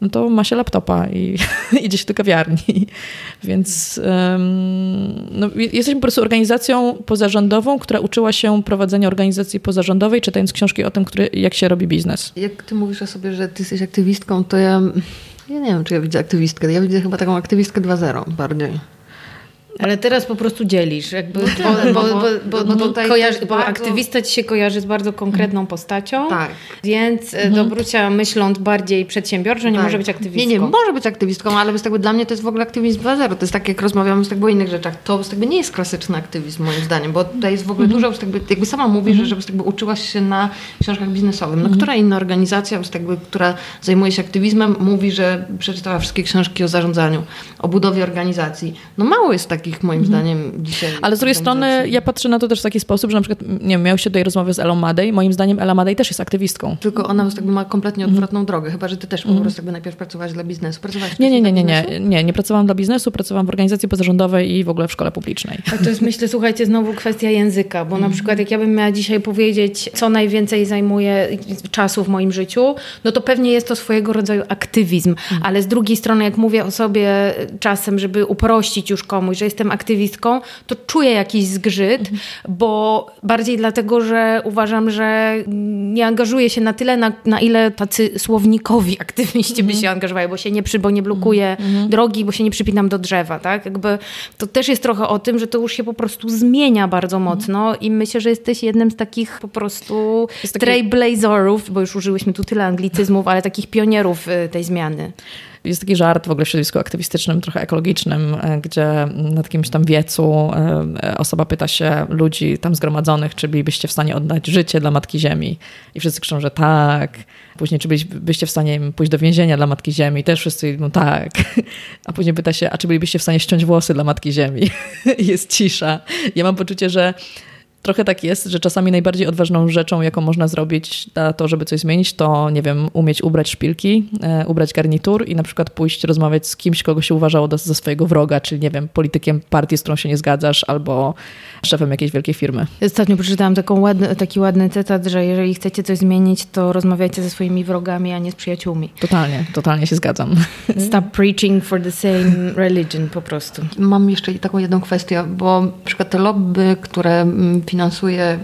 [SPEAKER 2] no to ma się laptopa i [LAUGHS] idzie się do kawiarni. Więc um, no, jesteśmy po prostu organizacją pozarządową, która uczyła się prowadzenia organizacji pozarządowej, czytając książki o tym, który, jak się robi biznes.
[SPEAKER 3] Jak ty mówisz o sobie, że ty jesteś aktywistką, to ja, ja nie wiem, czy ja widzę aktywistkę. Ja widzę chyba taką aktywistkę 2.0 bardziej.
[SPEAKER 1] Ale teraz po prostu dzielisz, jakby, no bo, bo, bo, bo, bo, kojarzy, bo aktywista ci się kojarzy z bardzo konkretną postacią, tak. więc e, mhm. Dobrucia myśląc bardziej przedsiębiorczo nie tak. może być aktywistką.
[SPEAKER 3] Nie, nie, może być aktywistką, ale jakby dla mnie to jest w ogóle aktywizm 2.0. To jest tak, jak rozmawiamy z o innych rzeczach, to jakby nie jest klasyczny aktywizm moim zdaniem, bo tutaj jest w ogóle mhm. dużo, jakby, jakby sama mówisz, mhm. że jakby uczyłaś się na książkach biznesowych. No, mhm. Która inna organizacja, jakby, która zajmuje się aktywizmem, mówi, że przeczytała wszystkie książki o zarządzaniu, o budowie organizacji. No mało jest takich takich moim mhm. zdaniem dzisiaj.
[SPEAKER 2] Ale z drugiej strony ja patrzę na to też w taki sposób, że na przykład, nie wiem, miał się tutaj rozmowy z Elą Madej. Moim zdaniem Ela Madej też jest aktywistką.
[SPEAKER 3] Tylko ona jakby ma kompletnie mhm. odwrotną drogę, chyba że ty też po mhm. prostu jakby najpierw pracowałaś dla biznesu. Pracowałaś
[SPEAKER 2] nie, nie, nie, nie, nie, nie, nie pracowałam dla biznesu, pracowałam w organizacji pozarządowej i w ogóle w szkole publicznej.
[SPEAKER 1] A to jest myślę, słuchajcie, znowu kwestia języka, bo na przykład jak ja bym miała dzisiaj powiedzieć, co najwięcej zajmuje czasu w moim życiu, no to pewnie jest to swojego rodzaju aktywizm, ale z drugiej strony jak mówię o sobie czasem, żeby uprościć już komuś, że jestem aktywistką, to czuję jakiś zgrzyt, mhm. bo bardziej dlatego, że uważam, że nie angażuję się na tyle, na, na ile tacy słownikowi aktywiści by mhm. się angażowali, bo się nie przy, bo nie blokuję mhm. drogi, bo się nie przypinam do drzewa, tak? Jakby to też jest trochę o tym, że to już się po prostu zmienia bardzo mocno i myślę, że jesteś jednym z takich po prostu trailblazerów, bo już użyłyśmy tu tyle anglicyzmów, ale takich pionierów y, tej zmiany.
[SPEAKER 2] Jest taki żart w ogóle w środowisku aktywistycznym, trochę ekologicznym, e, gdzie na jakimś tam wiecu e, osoba pyta się ludzi tam zgromadzonych, czy bylibyście w stanie oddać życie dla Matki Ziemi. I wszyscy krzyczą, że tak. Później, czy bylibyście w stanie pójść do więzienia dla Matki Ziemi. Też wszyscy mówią tak. [LAUGHS] A później pyta się, a czy bylibyście w stanie ściąć włosy dla Matki Ziemi. [LAUGHS] Jest cisza. Ja mam poczucie, że Trochę tak jest, że czasami najbardziej odważną rzeczą, jaką można zrobić na to, żeby coś zmienić, to nie wiem, umieć ubrać szpilki, e, ubrać garnitur i na przykład pójść rozmawiać z kimś, kogo się uważało do, za swojego wroga, czyli nie wiem, politykiem partii, z którą się nie zgadzasz, albo szefem jakiejś wielkiej firmy.
[SPEAKER 1] Ostatnio przeczytałam taką ładny, taki ładny cytat, że jeżeli chcecie coś zmienić, to rozmawiajcie ze swoimi wrogami, a nie z przyjaciółmi.
[SPEAKER 2] Totalnie, totalnie się zgadzam.
[SPEAKER 1] Stop preaching for the same religion po prostu.
[SPEAKER 3] Mam jeszcze taką jedną kwestię, bo na przykład te lobby, które mm, finansuje e,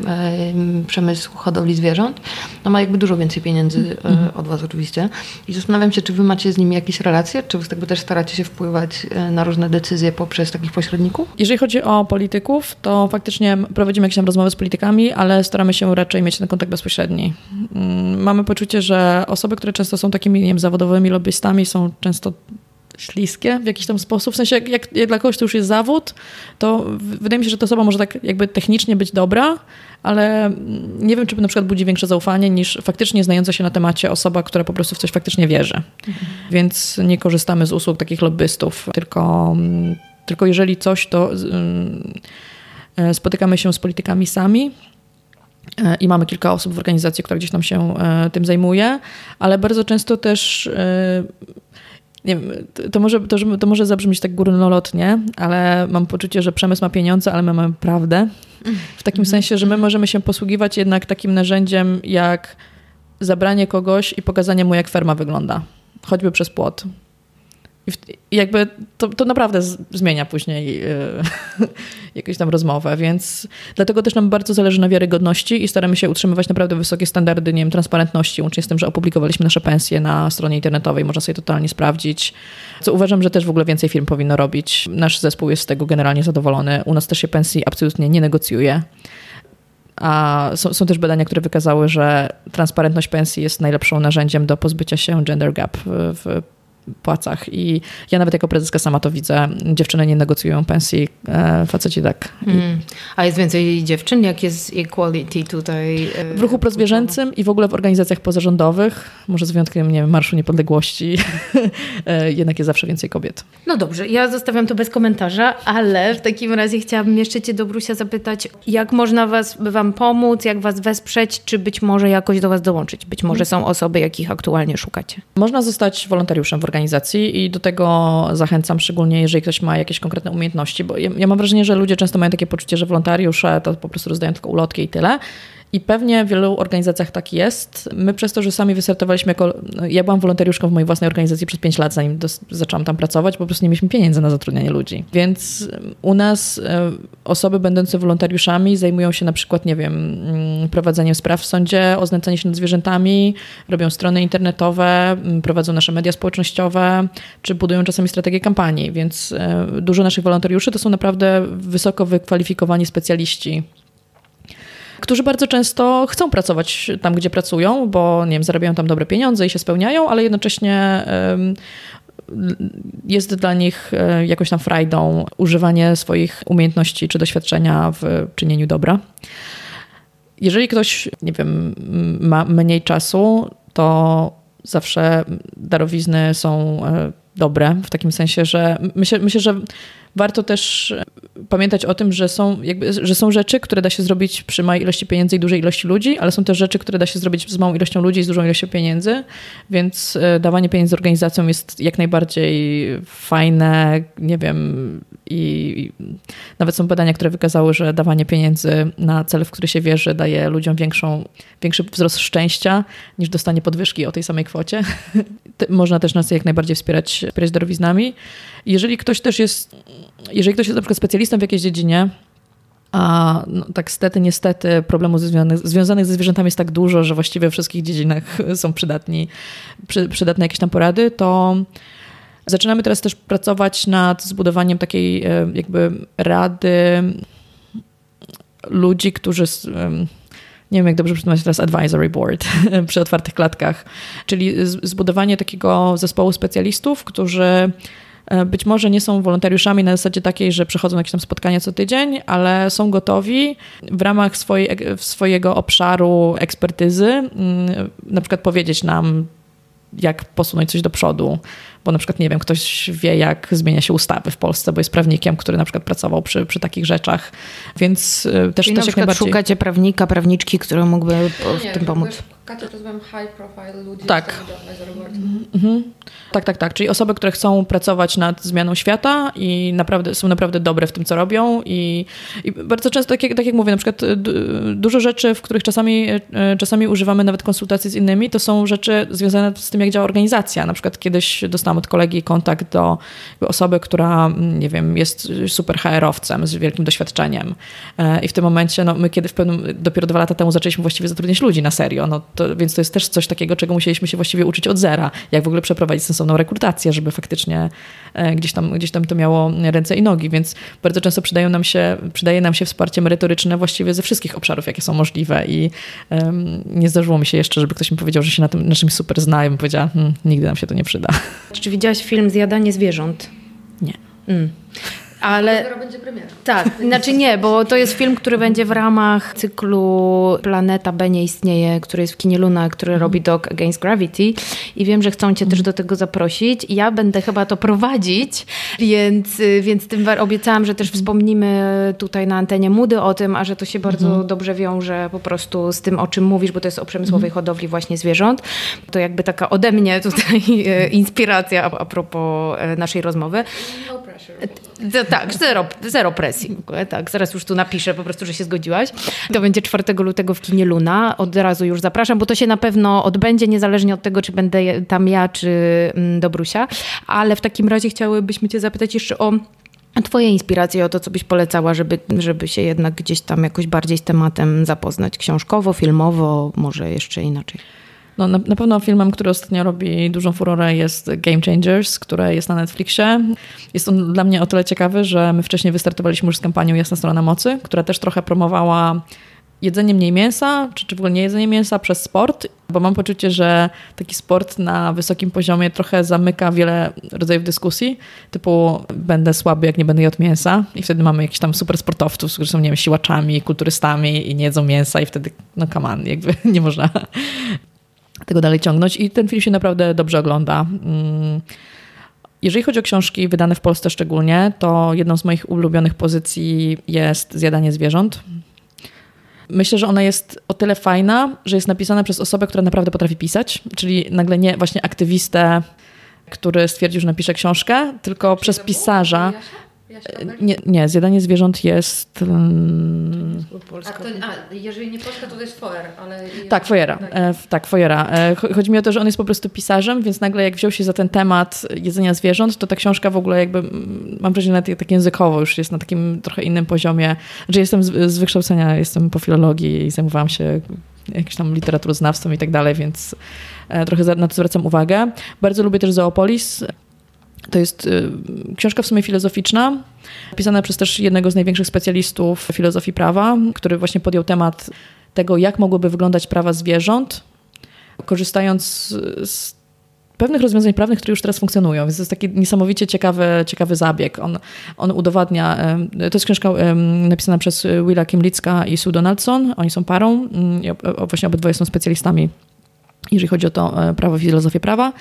[SPEAKER 3] przemysł hodowli zwierząt, no ma jakby dużo więcej pieniędzy e, mhm. od was oczywiście. I zastanawiam się, czy wy macie z nimi jakieś relacje, czy wy jakby też staracie się wpływać e, na różne decyzje poprzez takich pośredników?
[SPEAKER 2] Jeżeli chodzi o polityków, to faktycznie prowadzimy jakieś tam rozmowy z politykami, ale staramy się raczej mieć ten kontakt bezpośredni. Mm, mamy poczucie, że osoby, które często są takimi nie wiem, zawodowymi lobbystami są często śliskie w jakiś tam sposób. W sensie, jak, jak, dla kogoś to już jest zawód, to wydaje mi się, że ta osoba może tak jakby technicznie być dobra, ale nie wiem, czy na przykład budzi większe zaufanie niż faktycznie znająca się na temacie osoba, która po prostu w coś faktycznie wierzy. Mhm. Więc nie korzystamy z usług takich lobbystów, tylko, tylko jeżeli coś, to e, spotykamy się z politykami sami E, I mamy kilka osób w organizacji, która gdzieś tam się e, tym zajmuje, ale bardzo często też nie wiem, to może, to, to może zabrzmieć tak górnolotnie, ale mam poczucie, że przemysł ma pieniądze, ale my mamy prawdę. W takim mhm. sensie, że my możemy się posługiwać jednak takim narzędziem jak zabranie kogoś i pokazanie mu, jak ferma wygląda, choćby przez płot. I jakby to, to naprawdę zmienia później yy, [LAUGHS] jakąś tam rozmowę, więc dlatego też nam bardzo zależy na wiarygodności i staramy się utrzymywać naprawdę wysokie standardy, nie wiem, transparentności, łącznie z tym, że opublikowaliśmy nasze pensje na stronie internetowej, można sobie totalnie sprawdzić, co uważam, że też w ogóle więcej firm powinno robić. Nasz zespół jest z tego generalnie zadowolony. U nas też się pensji absolutnie nie negocjuje. A są, są, też badania, które wykazały, że transparentność pensji jest najlepszym narzędziem do pozbycia się gender gap w płacach. I ja nawet jako prezeska sama to widzę. Dziewczyny nie negocjują pensji, e, faceci tak.
[SPEAKER 1] Mm. A jest więcej dziewczyn? Jak jest equality tutaj?
[SPEAKER 2] E, w ruchu prozwierzęcym i w ogóle w organizacjach pozarządowych, może z wyjątkiem, nie wiem, Marszu Niepodległości, [LAUGHS] e, jednak jest zawsze więcej kobiet.
[SPEAKER 1] No dobrze, ja zostawiam to bez komentarza, ale w takim razie chciałabym jeszcze Cię, Dobrusia, zapytać, jak można was, Wam pomóc, jak Was wesprzeć, czy być może jakoś do Was dołączyć? Być może są osoby, jakich aktualnie szukacie.
[SPEAKER 2] Można zostać wolontariuszem w organizacji organizacji i do tego zachęcam szczególnie, jeżeli ktoś ma jakieś konkretne umiejętności, bo ja, ja mam wrażenie, że ludzie często mają takie poczucie, że wolontariusze to po prostu rozdają tylko ulotki i tyle. I pewnie w wielu organizacjach tak jest. My przez to, że sami wystartowaliśmy jako... Ja byłam wolontariuszką w mojej własnej organizacji przez 5 lat, zanim zaczęłam tam pracować, po prostu nie mieliśmy pieniędzy na zatrudnianie ludzi. Więc u nas osoby będące wolontariuszami zajmują się na przykład, nie wiem, mm, prowadzeniem spraw w sądzie, oznęcanie się nad zwierzętami, robią strony internetowe, mm, prowadzą nasze media społecznościowe, czy budują czasami strategię kampanii. Więc dużo naszych wolontariuszy to są naprawdę wysoko wykwalifikowani specjaliści którzy bardzo często chcą pracować tam, gdzie pracują, bo nie wiem, zarabiają tam dobre pieniądze i się spełniają, ale jednocześnie jest dla nich e, jakąś tam frajdą używanie swoich umiejętności czy doświadczenia w czynieniu dobra. Jeżeli ktoś, nie wiem, ma mniej czasu, to zawsze darowizny są e, dobre, w takim sensie, że myślę, myślę że warto też pamiętać o tym, że są, jakby, że są rzeczy, które da się zrobić przy małej ilości pieniędzy i dużej ilości ludzi, ale są też rzeczy, które da się zrobić z małą ilością ludzi i z dużą ilością pieniędzy, więc e, dawanie pieniędzy organizacjom jest jak najbardziej fajne, nie wiem, i nawet są badania, które wykazały, że dawanie pieniędzy na cel, w który się wierzy, daje ludziom większą, większy wzrost szczęścia niż dostanie podwyżki o tej samej kwocie. [LAUGHS] Można też nas jak najbardziej wspierać, wspierać darowiznami. Jeżeli ktoś też jest, jeżeli ktoś jest na przykład specjalistą w jakiejś dziedzinie, a no, tak stety, niestety problemów związanych, związanych ze zwierzętami jest tak dużo, że właściwie w wszystkich dziedzinach [LAUGHS] są przydatni, przy, przydatne jakieś tam porady, to zaczynamy teraz też pracować nad zbudowaniem takiej e, jakby rady ludzi, którzy nie wiem jak dobrze przetłumaczyć teraz advisory board [LAUGHS] przy otwartych klatkach, czyli zbudowanie takiego zespołu specjalistów, którzy E, być może nie są wolontariuszami na zasadzie takiej, że przychodzą na jakieś tam spotkania co tydzień, ale są gotowi w ramach swojej, swojego obszaru ekspertyzy mm, na przykład powiedzieć nam, jak posunąć coś do przodu, bo na przykład, nie wiem, ktoś wie, jak zmienia się ustawy w Polsce, bo jest prawnikiem, który na przykład pracował przy, przy takich rzeczach, więc e, też,
[SPEAKER 1] Czyli
[SPEAKER 2] też
[SPEAKER 1] na przykład najbardziej... szukacie prawnika, prawniczki, który mógłby w tym pomóc.
[SPEAKER 3] Katia, to high profile ludzi.
[SPEAKER 2] Tak. Mhm. Tak, tak, tak. Czyli osoby, które chcą pracować nad zmianą świata i naprawdę są naprawdę dobre w tym, co robią. I, i bardzo często, tak jak, tak jak mówię, na przykład dużo rzeczy, w których czasami, e, czasami używamy nawet konsultacji z innymi, to są rzeczy związane z tym, jak działa organizacja. Na przykład kiedyś dostałam od kolegi kontakt do osoby, która, nie wiem, jest super HR-owcem z wielkim doświadczeniem. E, I w tym momencie, no, my kiedy w pewnym, dopiero dwa lata temu zaczęliśmy właściwie zatrudniać ludzi na serio, no, to, więc to jest też coś takiego, czego musieliśmy się właściwie uczyć od zera. Jak w ogóle przeprowadzić sensowną rekrutację, żeby faktycznie e, gdzieś tam, gdzieś tam to miało ręce i nogi, więc bardzo często przydają nam się, przydaje nam się wsparcie merytoryczne właściwie ze wszystkich obszarów, jakie są możliwe i um, nie zdarzyło mi się jeszcze, żeby ktoś mi powiedział, że się na tym na czymś super zna i bym powiedziała, hm, nigdy nam się to nie przyda.
[SPEAKER 1] Czy widziałaś film Zjadanie zwierząt?
[SPEAKER 2] Nie.
[SPEAKER 1] Mm. Ale
[SPEAKER 3] będzie premiera.
[SPEAKER 1] tak, [LAUGHS] znaczy nie, bo to jest film, który będzie w ramach cyklu Planeta B nie istnieje, który jest w kinie Luna, który robi Dog Against Gravity i wiem, że chcą cię też do tego zaprosić. Ja będę chyba to prowadzić, więc, więc tym obiecałam, że też wspomnimy tutaj na antenie Mudy o tym, a że to się bardzo dobrze wiąże po prostu z tym, o czym mówisz, bo to jest o przemysłowej hodowli właśnie zwierząt. To jakby taka ode mnie tutaj e, inspiracja a, a propos e, naszej rozmowy.
[SPEAKER 3] No pressure.
[SPEAKER 1] To, tak, zero, zero presji w ogóle, tak. Zaraz już tu napiszę po prostu, że się zgodziłaś. To będzie 4 lutego w kinie Luna. Od razu już zapraszam, bo to się na pewno odbędzie, niezależnie od tego, czy będę tam ja, czy mm, Dobrusia. Ale w takim razie chciałybyśmy cię zapytać jeszcze o Twoje inspiracje, o to, co byś polecała, żeby, żeby się jednak gdzieś tam jakoś bardziej z tematem zapoznać książkowo, filmowo, może jeszcze inaczej.
[SPEAKER 2] No, na, na pewno filmem, który ostatnio robi dużą furorę jest Game Changers, które jest na Netflixie. Jest on dla mnie o tyle ciekawy, że my wcześniej wystartowaliśmy już z kampanią Jasna Strona Mocy, która też trochę promowała jedzenie mniej mięsa, czy, czy w ogóle nie jedzenie mięsa przez sport, bo mam poczucie, że taki sport na wysokim poziomie trochę zamyka wiele rodzajów dyskusji, typu będę słaby, jak nie będę jadł mięsa i wtedy mamy jakichś tam super sportowców, którzy są, nie wiem, siłaczami, kulturystami i nie jedzą mięsa i wtedy, no come on, jakby [LAUGHS] nie można tego dalej ciągnąć i ten film się naprawdę dobrze ogląda. Mm. Jeżeli chodzi o książki wydane w Polsce szczególnie, to jedną z moich ulubionych pozycji jest Zjadanie zwierząt. Myślę, że ona jest o tyle fajna, że jest napisana przez osobę, która naprawdę potrafi pisać, czyli nagle nie właśnie aktywistę, który stwierdził, że napisze książkę, tylko przez pisarza. Nie, nie, Zjadanie zwierząt jest... mm,
[SPEAKER 3] A, to, a jeżeli nie Polska, to jest Foer, ale...
[SPEAKER 2] Tak, Fojera. E, tak, Fojera. E, cho- Chodzi mi o to, że on jest po prostu pisarzem, więc nagle jak wziął się za ten temat jedzenia zwierząt, to ta książka w ogóle jakby, mam wrażenie, nawet tak językowo już jest na takim trochę innym poziomie. Że jestem z, z wykształcenia, jestem po filologii i zajmowałam się jakimś tam literaturoznawstwem i tak dalej, więc e, trochę na to zwracam uwagę. Bardzo lubię też Zoopolis. To jest y, książka w sumie filozoficzna, pisana przez też jednego z największych specjalistów filozofii prawa, który właśnie podjął temat tego, jak mogłyby wyglądać prawa zwierząt, korzystając z, pewnych rozwiązań prawnych, które już teraz funkcjonują. Więc to jest taki niesamowicie ciekawy, ciekawy zabieg. On, on udowadnia, em, to jest książka em, napisana przez Willa Kimlicka i Sue Donaldson. Oni są parą właśnie obydwoje są specjalistami, jeżeli chodzi o to prawo, filozofię prawa.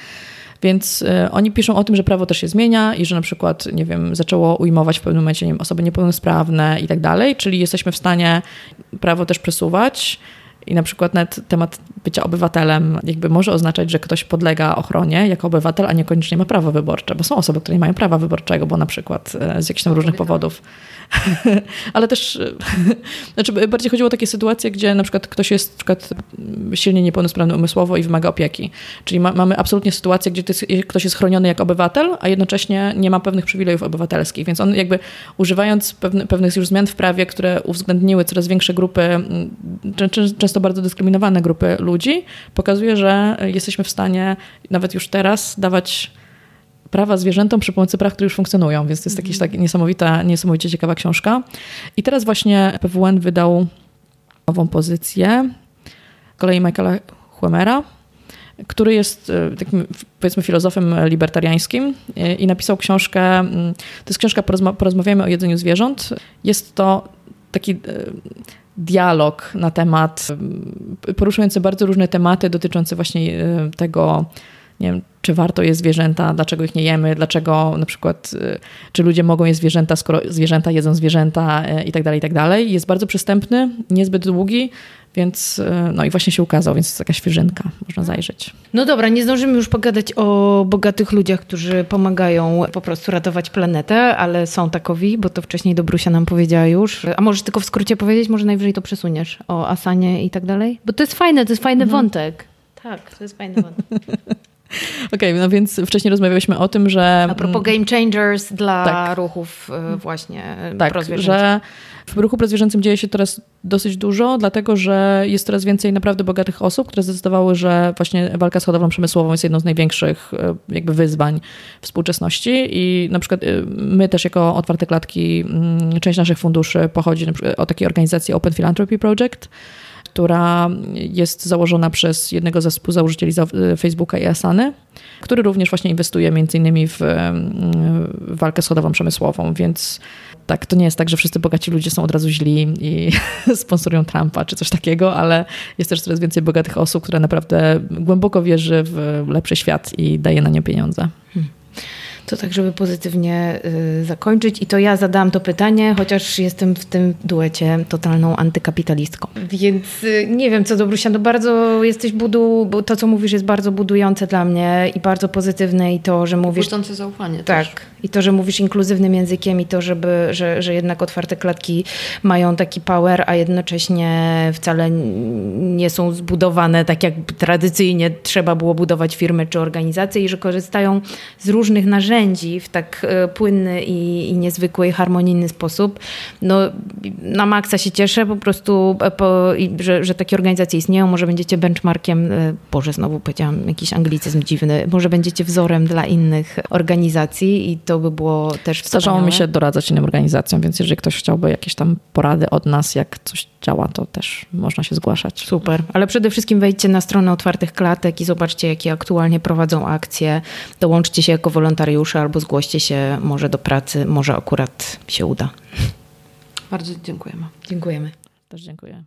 [SPEAKER 2] Więc e, oni piszą o tym, że prawo też się zmienia i że na przykład, nie wiem, zaczęło ujmować w pewnym momencie nie wiem, osoby niepełnosprawne i tak dalej, czyli jesteśmy w stanie prawo też przesuwać. I na przykład nawet temat bycia obywatelem jakby może oznaczać, że ktoś podlega ochronie jako obywatel, a niekoniecznie ma prawo wyborcze, bo są osoby, które nie mają prawa wyborczego, bo na przykład e, z jakichś tam różnych powodów. [LAUGHS] Ale też, e, [LAUGHS] znaczy bardziej chodziło o takie sytuacje, gdzie na przykład ktoś jest na przykład silnie niepełnosprawny umysłowo i wymaga opieki. Czyli ma, mamy absolutnie sytuację, gdzie jest, ktoś jest chroniony jak obywatel, a jednocześnie nie ma pewnych przywilejów obywatelskich. Więc on jakby używając pewnych już zmian w prawie, które uwzględniły coraz większe grupy, mm, czę- czę- często bardzo dyskryminowane grupy ludzi, pokazuje, że jesteśmy w stanie nawet już teraz dawać prawa zwierzętom przy pomocy praw, które już funkcjonują, więc to jest jakaś tak niesamowita, niesamowicie ciekawa książka. I teraz właśnie PWN wydał nową pozycję kolei Michaela Huemera, który jest e, takim, powiedzmy, filozofem libertariańskim e, i napisał książkę, to jest książka Porozma- Porozmawiamy o jedzeniu zwierząt. Jest to taki e, dialog na temat, e, poruszający bardzo różne tematy dotyczące właśnie e, tego, nie wiem, czy warto jeść zwierzęta, dlaczego ich nie jemy, dlaczego na przykład, y, czy ludzie mogą jeść zwierzęta, skoro zwierzęta jedzą zwierzęta y, i tak dalej, i tak dalej. Jest bardzo przystępny, niezbyt długi, więc y, no i właśnie się ukazał, więc jest taka świeżynka, można zajrzeć.
[SPEAKER 1] No dobra, nie zdążymy już pogadać o bogatych ludziach, którzy pomagają po prostu ratować planetę, ale są takowi, bo to wcześniej Dobrusia nam powiedziała już. A możesz tylko w skrócie powiedzieć, może najwyżej to przesuniesz o Asanie i tak dalej? Bo to jest fajne, to jest fajny wątek. Tak, to jest fajny wątek. [LAUGHS]
[SPEAKER 2] Okej, no więc wcześniej rozmawialiśmy o tym, że...
[SPEAKER 1] A propos game changers dla
[SPEAKER 2] Tak.
[SPEAKER 1] ruchów y, właśnie
[SPEAKER 2] Tak,
[SPEAKER 1] prozwierzęcych.
[SPEAKER 2] że w ruchu prozwierzęcym dzieje się teraz dosyć dużo, dlatego że jest coraz więcej naprawdę bogatych osób, które zdecydowały, że właśnie walka z hodowlą przemysłową jest jedną z największych e, jakby wyzwań współczesności. I na przykład e, my też jako Otwarte Klatki, mm, część naszych funduszy pochodzi od takiej organizacji Open Philanthropy Project, która jest założona przez jednego ze współzałożycieli Facebooka i Asany, który również właśnie inwestuje między innymi w walkę schodową przemysłową, więc tak, to nie jest tak, że wszyscy bogaci ludzie są od razu źli i [LAUGHS] sponsorują Trumpa czy coś takiego, ale jest też coraz więcej bogatych osób, które naprawdę głęboko wierzy w lepszy świat i daje na nie pieniądze. Hmm.
[SPEAKER 1] To tak, żeby pozytywnie y, zakończyć. I to ja zadałam to pytanie, chociaż jestem w tym duecie totalną antykapitalistką. Więc y, nie wiem, co do Brusia, no bardzo jesteś budu, bo to, co mówisz, jest bardzo budujące dla mnie i bardzo pozytywne i to, że mówisz...
[SPEAKER 3] Budzące zaufanie
[SPEAKER 1] Tak.
[SPEAKER 3] Też.
[SPEAKER 1] I to, że mówisz inkluzywnym językiem i to, żeby, że, że jednak otwarte klatki mają taki power, a jednocześnie wcale nie są zbudowane tak, jak tradycyjnie trzeba było budować firmy czy organizacje i że korzystają z różnych narzędzi w tak e, płynny i, i niezwykły, harmonijny sposób. No, na maksa się cieszę po prostu, e, po, że, że takie organizacje istnieją. Może będziecie benchmarkiem, e, Boże, znowu powiedziałam jakiś anglicyzm dziwny, może będziecie wzorem dla innych organizacji i to by było też
[SPEAKER 2] Zdarzało mi się doradzać innym organizacjom, więc jeżeli ktoś chciałby jakieś tam porady od nas, jak coś działa, to też można się zgłaszać.
[SPEAKER 1] Super, ale przede wszystkim wejdźcie na stronę Otwartych Klatek i zobaczcie, jakie aktualnie prowadzą akcje. Dołączcie się jako wolontariusze albo zgłoście się może do pracy, może akurat się uda.
[SPEAKER 3] Bardzo dziękujemy.
[SPEAKER 1] Dziękujemy.
[SPEAKER 2] Też dziękuję.